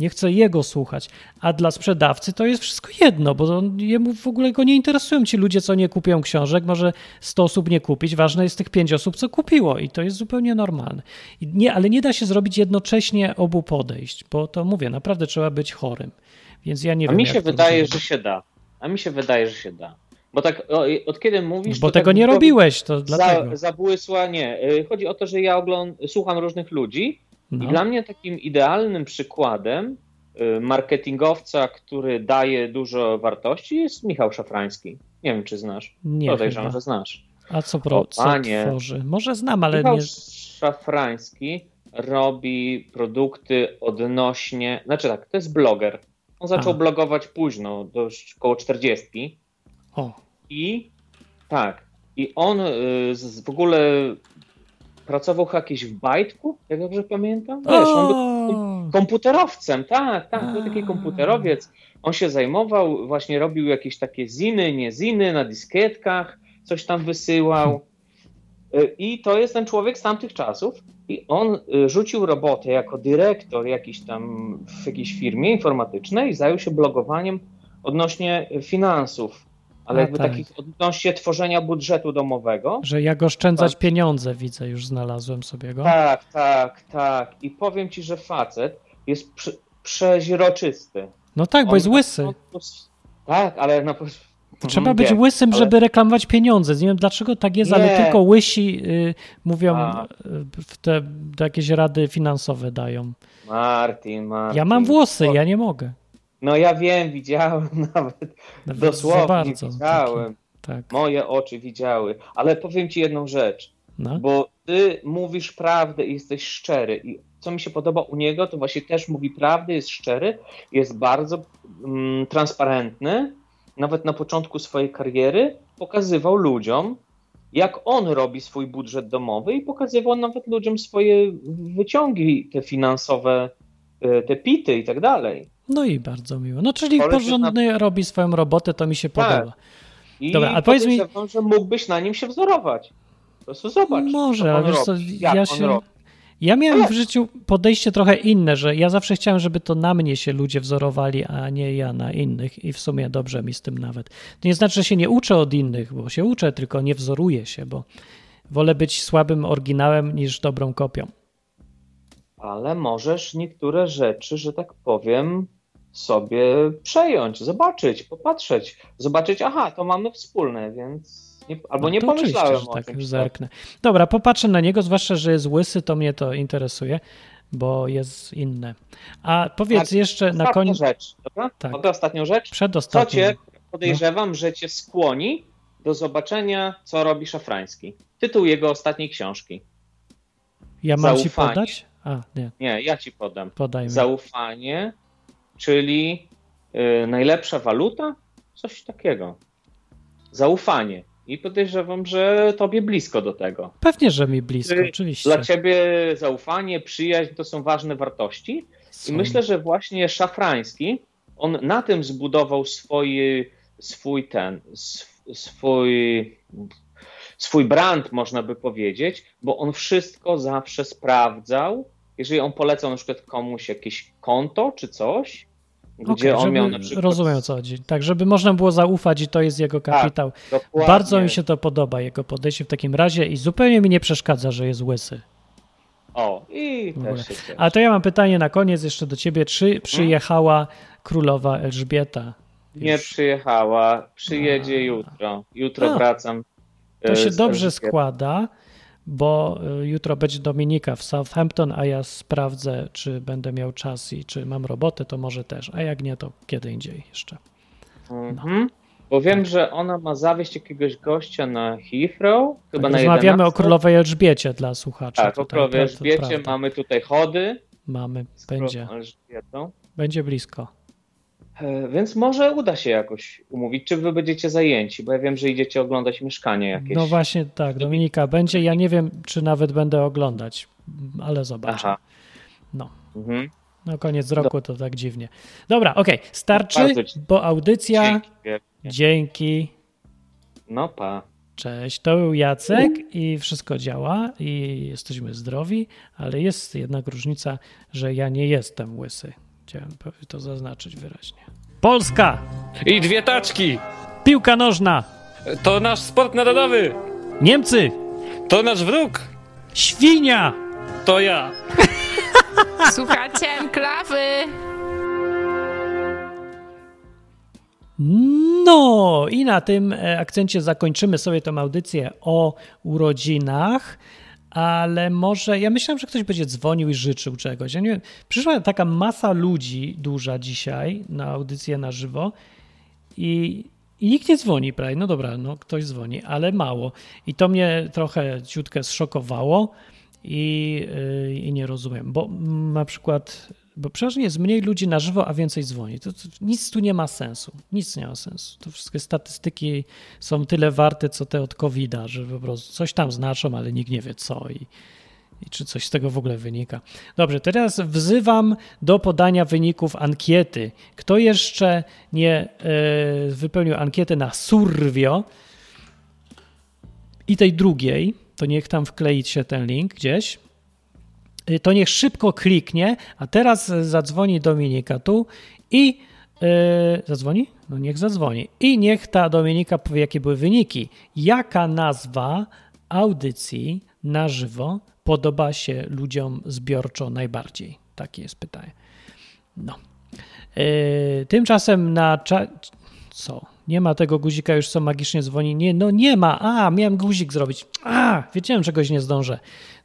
Nie chce jego słuchać. A dla sprzedawcy to jest wszystko jedno, bo on, jemu w ogóle go nie interesują ci ludzie, co nie kupią książek. Może 100 osób nie kupić. Ważne jest tych 5 osób, co kupiło. I to jest zupełnie normalne. I nie, ale nie da się zrobić jednocześnie obu podejść, bo to mówię, naprawdę trzeba być chorym. Więc ja nie A wiem. mi jak się wydaje, że się da. A mi się wydaje, że się da. Bo tak o, od kiedy mówisz. Bo to tego tak nie robiłeś, to dlatego. Za, zabłysła, nie. Y, Chodzi o to, że ja ogląd- słucham różnych ludzi No. i dla mnie takim idealnym przykładem y, marketingowca, który daje dużo wartości jest Michał Szafrański. Nie wiem, czy znasz. Nie Podejrzewam, że znasz. A co, pro, co panie. tworzy? Może znam, ale Michał nie. Szafrański robi produkty odnośnie. Znaczy tak, to jest bloger. On zaczął blogować późno, dość koło 40. O, I tak, i on y, w ogóle pracował jakieś w Bajtku, jak dobrze pamiętam. Wiesz, on był komputerowcem, tak, tak, był taki komputerowiec. On się zajmował, właśnie robił jakieś takie ziny, nie ziny na dyskietkach, coś tam wysyłał. Y, I to jest ten człowiek z tamtych czasów. I on y, rzucił robotę jako dyrektor jakiś tam w jakiejś firmie informatycznej, zajął się blogowaniem odnośnie finansów, ale A, jakby tak. takich odnośnie tworzenia budżetu domowego. że jak oszczędzać Tak. pieniądze, widzę, już znalazłem sobie go. Tak, tak, tak. I powiem ci, że facet jest prze, przeźroczysty. No tak, bo On jest łysy. Tak, ale na trzeba być Wiem, łysym, ale- żeby reklamować pieniądze. Nie wiem dlaczego tak jest, ale Nie. tylko łysi y, mówią, A. y, w te, jakieś rady finansowe dają. Martin, Martin. Ja mam włosy, ja nie mogę. No ja wiem, widziałem nawet. Nawet Dosłownie za bardzo. widziałem. Taki, tak. Moje oczy widziały. Ale powiem ci jedną rzecz. No. Bo ty mówisz prawdę i jesteś szczery. I co mi się podoba u niego, to właśnie też mówi prawdę, jest szczery, jest bardzo mm, transparentny. Nawet na początku swojej kariery pokazywał ludziom, jak on robi swój budżet domowy i pokazywał nawet ludziom swoje wyciągi, te finansowe, e, te pity i tak dalej. No i bardzo miło. No czyli jest porządny robi swoją robotę, to mi się Tak. podoba. I Dobra, a powiedz mi- że mógłbyś na nim się wzorować. Po prostu zobacz. Może, ale wiesz co, ja się... robi. Ja miałem w życiu podejście trochę inne, że ja zawsze chciałem, żeby to na mnie się ludzie wzorowali, a nie ja na innych i w sumie dobrze mi z tym nawet. To nie znaczy, że się nie uczę od innych, bo się uczę, tylko nie wzoruję się, bo wolę być słabym oryginałem niż dobrą kopią. Ale możesz niektóre rzeczy, że tak powiem, sobie przejąć, zobaczyć, popatrzeć, zobaczyć, aha, to mamy wspólne, więc. Nie, albo No nie pomyślałem o tak, tym. zerknę. Dobra, popatrzę na niego, zwłaszcza, że jest łysy, to mnie to interesuje, bo jest inne. A powiedz Tak, jeszcze na koniec, rzecz, dobra? Tak. Mogę ostatnią rzecz? Co przedostatnią. cię, podejrzewam, że cię skłoni do zobaczenia, co robi Szafrański. Tytuł jego ostatniej książki. Ja mam ci zaufanie. podać? A, nie, Nie, ja ci podam. podajmy. Zaufanie, czyli y, najlepsza waluta? Coś takiego. Zaufanie. I podejrzewam, że tobie blisko do tego. Pewnie, że mi blisko, Czy oczywiście. Dla ciebie zaufanie, przyjaźń to są ważne wartości. Są. I myślę, że właśnie Szafrański, on na tym zbudował swój, swój ten, sw- swój, swój brand, można by powiedzieć, bo on wszystko zawsze sprawdzał. Jeżeli on polecał na przykład komuś jakieś konto czy coś, gdzie Okej, on miał na przykład. Rozumiem o co chodzi. Tak, żeby można było zaufać i to jest jego kapitał. dokładnie. Bardzo mi się to podoba, jego podejście w takim razie i zupełnie mi nie przeszkadza, że jest łysy. O, i też się cieszę. A to ja mam pytanie na koniec jeszcze do ciebie. Czy przyjechała królowa Elżbieta? Nie Już. przyjechała, przyjedzie jutro. Jutro A. wracam. To e, się dobrze Elżbietą. składa, bo y, jutro będzie Dominika w Southampton, a ja sprawdzę, czy będę miał czas i czy mam robotę, to może też. A jak nie, to kiedy indziej jeszcze. Mhm. Bo wiem, że ona ma zawieźć jakiegoś gościa na Heathrow, chyba na Rozmawiamy 11. o królowej Elżbiecie dla słuchaczy. Tak, o tutaj, królowej to- to Elżbiecie mamy tutaj chody Mamy, będzie, będzie blisko. E, Więc może uda się jakoś umówić, czy wy będziecie zajęci, bo ja wiem, że idziecie oglądać mieszkanie jakieś. No właśnie tak, Dominika będzie. Ja nie wiem, czy nawet będę oglądać, ale zobaczę. Aha. No. Mhm. No koniec roku to tak dziwnie. Dobra, okej, starczy, Bardzo ci- bo audycja. Dzięki. Dzięki. No pa. Cześć, to był Jacek i wszystko działa i jesteśmy zdrowi, ale jest jednak różnica, że ja nie jestem łysy. Chciałem to zaznaczyć wyraźnie. Polska! I dwie taczki! Piłka nożna! To nasz sport narodowy! Niemcy! To nasz wróg! Świnia! To ja! Słuchacie enklawy! No i na tym e, akcencie zakończymy sobie tę audycję o urodzinach, ale może ja myślałem, że ktoś będzie dzwonił i życzył czegoś. Ja nie wiem, przyszła taka masa ludzi duża dzisiaj na audycję na żywo i, i nikt nie dzwoni prawie. No dobra, no ktoś dzwoni, ale mało. I to mnie trochę ciutkę zszokowało i, yy, i nie rozumiem, bo na przykład, bo przeważnie jest mniej ludzi na żywo, a więcej dzwoni. To, to, nic tu nie ma sensu. Nic nie ma sensu. To wszystkie statystyki są tyle warte, co te od covid że po prostu coś tam znaczą, ale nikt nie wie co i, i czy coś z tego w ogóle wynika. Dobrze, teraz wzywam do podania wyników ankiety. Kto jeszcze nie e, wypełnił ankiety na Survio i tej drugiej, to niech tam wkleić się ten link gdzieś. Y, To niech szybko kliknie, a teraz zadzwoni Dominika tu i yy, zadzwoni? No niech zadzwoni. I niech ta Dominika powie, jakie były wyniki. Jaka nazwa audycji na żywo podoba się ludziom zbiorczo najbardziej? Takie jest pytanie. No. Yy, tymczasem na cza... Co? Nie ma tego guzika już, co magicznie dzwoni. Nie, no nie ma. A, miałem guzik zrobić. A, wiedziałem, czegoś nie zdążę.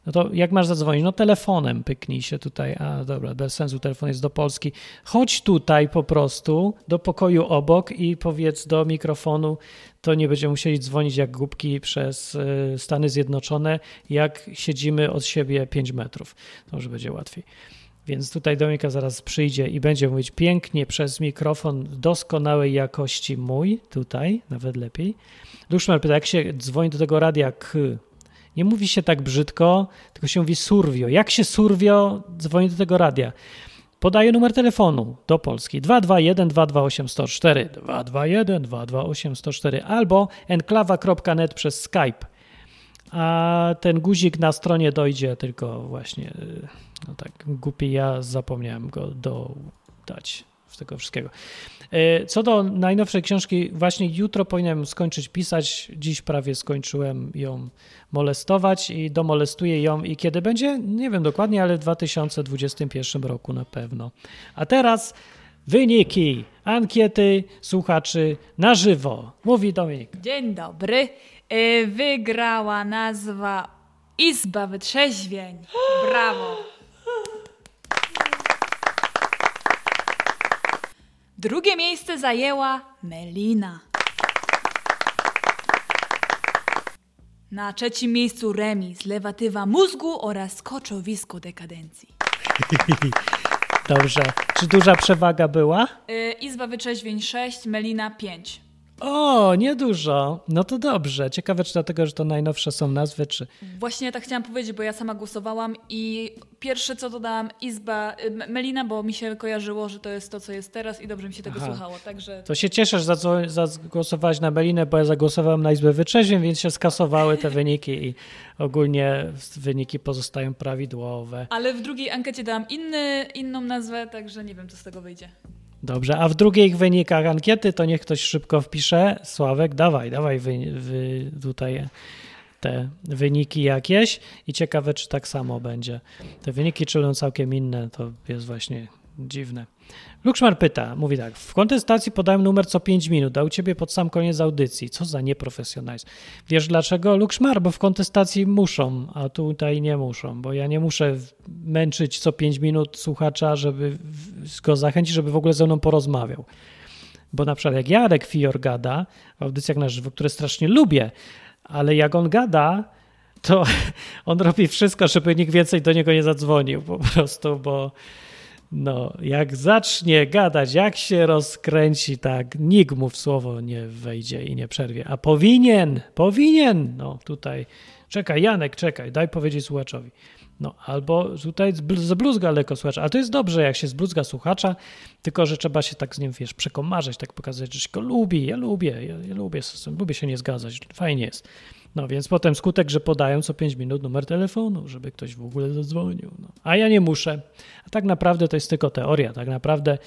No to jak masz zadzwonić? No telefonem pyknij się tutaj. A, dobra, bez sensu, telefon jest do Polski. Chodź tutaj po prostu do pokoju obok i powiedz do mikrofonu, to nie będziemy musieli dzwonić jak głupki przez y, Stany Zjednoczone, jak siedzimy od siebie 5 metrów. To już będzie łatwiej. Więc tutaj Dominika zaraz przyjdzie i będzie mówić pięknie przez mikrofon doskonałej jakości mój, tutaj, nawet lepiej. Duszmer pyta, jak się dzwoni do tego radia K? Nie mówi się tak brzydko, tylko się mówi surwio. Jak się surwio dzwoni do tego radia? Podaję numer telefonu do Polski 221 228 104 221 228 104 albo enklawa.net przez Skype. A ten guzik na stronie dojdzie tylko właśnie, y, no tak, głupi ja zapomniałem go dodać z tego wszystkiego. Y, Co do najnowszej książki, właśnie jutro powinienem skończyć pisać. Dziś prawie skończyłem ją molestować i domolestuję ją i kiedy będzie? Nie wiem dokładnie, ale w 2021 roku na pewno. A teraz wyniki ankiety słuchaczy na żywo. Mówi Dominik. Dzień dobry. Y, Wygrała nazwa Izba Wytrzeźwień. Brawo. Drugie miejsce zajęła Melina. Na trzecim miejscu remis, lewatywa mózgu oraz koczowisko dekadencji. Dobrze. Czy duża przewaga była? Y, Izba Wytrzeźwień 6, Melina 5. O, niedużo. No to dobrze. Ciekawe, czy dlatego, że to najnowsze są nazwy, czy... Właśnie tak chciałam powiedzieć, bo ja sama głosowałam i pierwsze co dodałam Izba y, Melina, bo mi się kojarzyło, że to jest to, co jest teraz i dobrze mi się tego Aha. słuchało, także... To się cieszę, że za- zagłosowałaś na Belinę, bo ja zagłosowałem na Izbę Wytrzeźwień, więc się skasowały te wyniki i ogólnie wyniki pozostają prawidłowe. Ale w drugiej ankiecie dałam inny, inną nazwę, także nie wiem, co z tego wyjdzie. Dobrze, a w drugich wynikach ankiety to niech ktoś szybko wpisze. Sławek, dawaj, dawaj wy, wy tutaj te wyniki jakieś i ciekawe, czy tak samo będzie. Te wyniki, czy będą całkiem inne, to jest właśnie dziwne. Lukszmar pyta, mówi tak, w kontestacji podałem numer co 5 minut, a u ciebie pod sam koniec audycji. Co za nieprofesjonalizm. Wiesz dlaczego? Lukszmar, bo w kontestacji muszą, a tutaj nie muszą, bo ja nie muszę męczyć co 5 minut słuchacza, żeby go zachęcić, żeby w ogóle ze mną porozmawiał. Bo na przykład jak Jarek Fior gada w audycjach na żywo, które strasznie lubię, ale jak on gada, to on robi wszystko, żeby nikt więcej do niego nie zadzwonił po prostu, bo no, jak zacznie gadać, jak się rozkręci, tak nikt mu w słowo nie wejdzie i nie przerwie. A powinien, powinien, no tutaj, czekaj Janek, czekaj, daj powiedzieć słuchaczowi. No, albo tutaj zbl- zbluzga lekko słuchacza. Ale to jest dobrze, jak się zbluzga słuchacza, tylko że trzeba się tak z nim, wiesz, przekomarzać, tak pokazać, że się go lubi, ja lubię, ja, ja lubię, lubię się nie zgadzać, fajnie jest. No więc potem skutek, że podają co 5 minut numer telefonu, żeby ktoś w ogóle zadzwonił. No. A ja nie muszę. A tak naprawdę to jest tylko teoria. Tak naprawdę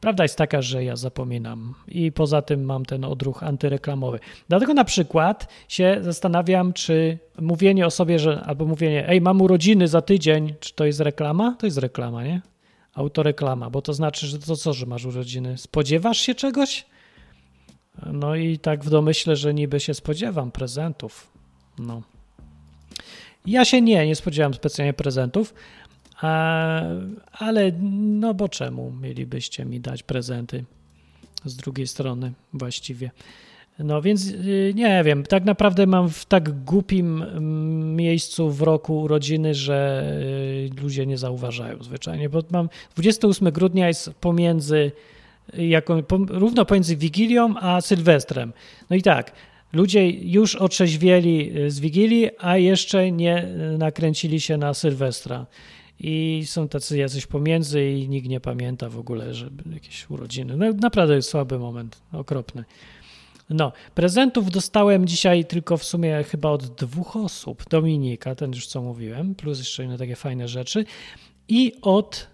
prawda jest taka, że ja zapominam. I poza tym mam ten odruch antyreklamowy. Dlatego na przykład się zastanawiam, czy mówienie o sobie, że albo mówienie, ej, mam urodziny za tydzień, czy to jest reklama? To jest reklama, nie? Autoreklama, bo to znaczy, że to co, że masz urodziny? Spodziewasz się czegoś? No i tak w domyśle, że niby się spodziewam prezentów. No. Ja się nie, nie spodziewam specjalnie prezentów, a, ale no bo czemu mielibyście mi dać prezenty z drugiej strony właściwie? No więc y, nie wiem, tak naprawdę mam w tak głupim mm, miejscu w roku urodziny, że y, ludzie nie zauważają zwyczajnie, bo mam 28 grudnia jest pomiędzy jako, równo pomiędzy Wigilią a Sylwestrem. No i tak, ludzie już otrzeźwieli y, z Wigilii, a jeszcze nie y, nakręcili się na Sylwestra. I są tacy jacyś pomiędzy i nikt nie pamięta w ogóle, że jakieś urodziny. No naprawdę jest słaby moment, okropny. No, prezentów dostałem dzisiaj tylko w sumie chyba od dwóch osób. Dominika, ten już co mówiłem, plus jeszcze inne takie fajne rzeczy. I od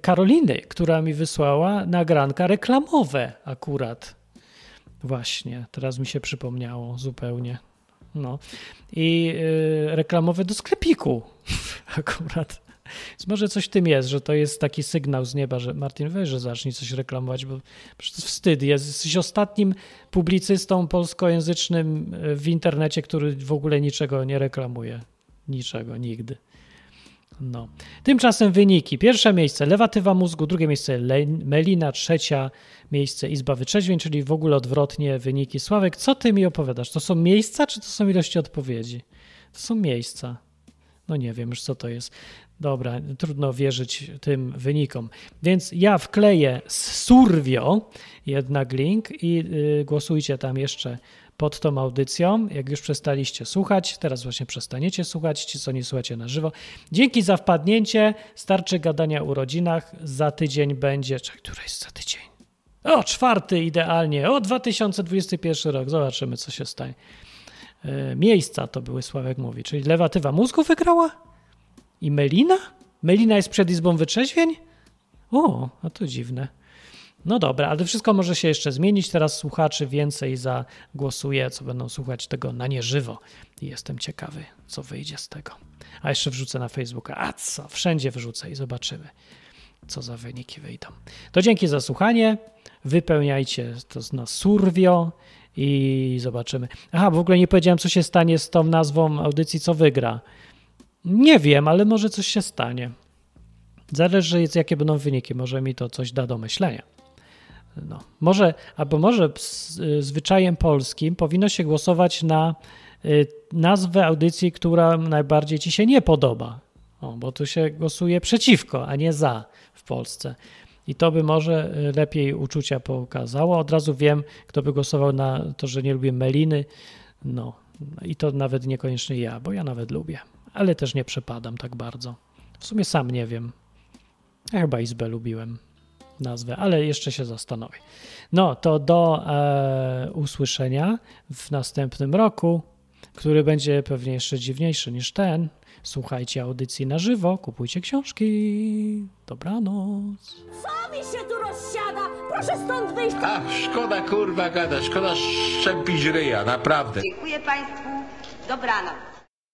Karoliny, która mi wysłała nagranka reklamowe akurat. Właśnie, teraz mi się przypomniało zupełnie. No. I e, reklamowe do sklepiku akurat. Więc może coś w tym jest, że to jest taki sygnał z nieba, że Martin weź, że zacznij coś reklamować, bo przecież wstyd. Jesteś ostatnim publicystą polskojęzycznym e, w internecie, który w ogóle niczego nie reklamuje. Niczego, nigdy. No. Tymczasem wyniki. Pierwsze miejsce lewatywa mózgu, drugie miejsce Melina, trzecia miejsce Izba Wytrzeźwień, czyli w ogóle odwrotnie wyniki. Sławek, co ty mi opowiadasz? To są miejsca, czy to są ilości odpowiedzi? To są miejsca. No nie wiem już, co to jest. Dobra, trudno wierzyć tym wynikom. Więc ja wkleję z Survio jednak link i y, głosujcie tam jeszcze pod tą audycją. Jak już przestaliście słuchać, teraz właśnie przestaniecie słuchać, ci co nie słuchacie na żywo. Dzięki za wpadnięcie. Starczy gadania o urodzinach. Za tydzień będzie. Czekaj, która jest za tydzień? O, czwarty idealnie. O, 2021 rok. Zobaczymy, co się stanie. E, Miejsca to były, Sławek mówi. Czyli lewatywa mózgu wygrała? I Melina? Melina jest przed Izbą Wytrzeźwień? O, a to dziwne. No dobra, ale wszystko może się jeszcze zmienić. Teraz słuchaczy więcej zagłosuje, co będą słuchać tego na nieżywo. I jestem ciekawy, co wyjdzie z tego. A jeszcze wrzucę na Facebooka. A co? Wszędzie wrzucę i zobaczymy, co za wyniki wyjdą. To dzięki za słuchanie. Wypełniajcie to na Survio i zobaczymy. Aha, w ogóle nie powiedziałem, co się stanie z tą nazwą audycji, co wygra. Nie wiem, ale może coś się stanie. Zależy, jakie będą wyniki. Może mi to coś da do myślenia. No. Może, albo może zwyczajem polskim powinno się głosować na y, nazwę audycji, która najbardziej ci się nie podoba. O, bo tu się głosuje przeciwko, a nie za w Polsce. I to by może y, lepiej uczucia pokazało. Od razu wiem, kto by głosował na to, że nie lubię meliny. No, i to nawet niekoniecznie ja, bo ja nawet lubię, ale też nie przepadam tak bardzo. W sumie sam nie wiem. Ja chyba Izbę lubiłem nazwę, ale jeszcze się zastanowię. No, to do e, usłyszenia w następnym roku, który będzie pewnie jeszcze dziwniejszy niż ten. Słuchajcie audycji na żywo, kupujcie książki. Dobranoc. Co mi się tu rozsiada? Proszę stąd wyjść! Ach, szkoda kurwa gada, szkoda szczepić ryja, naprawdę. Dziękuję Państwu. Dobranoc.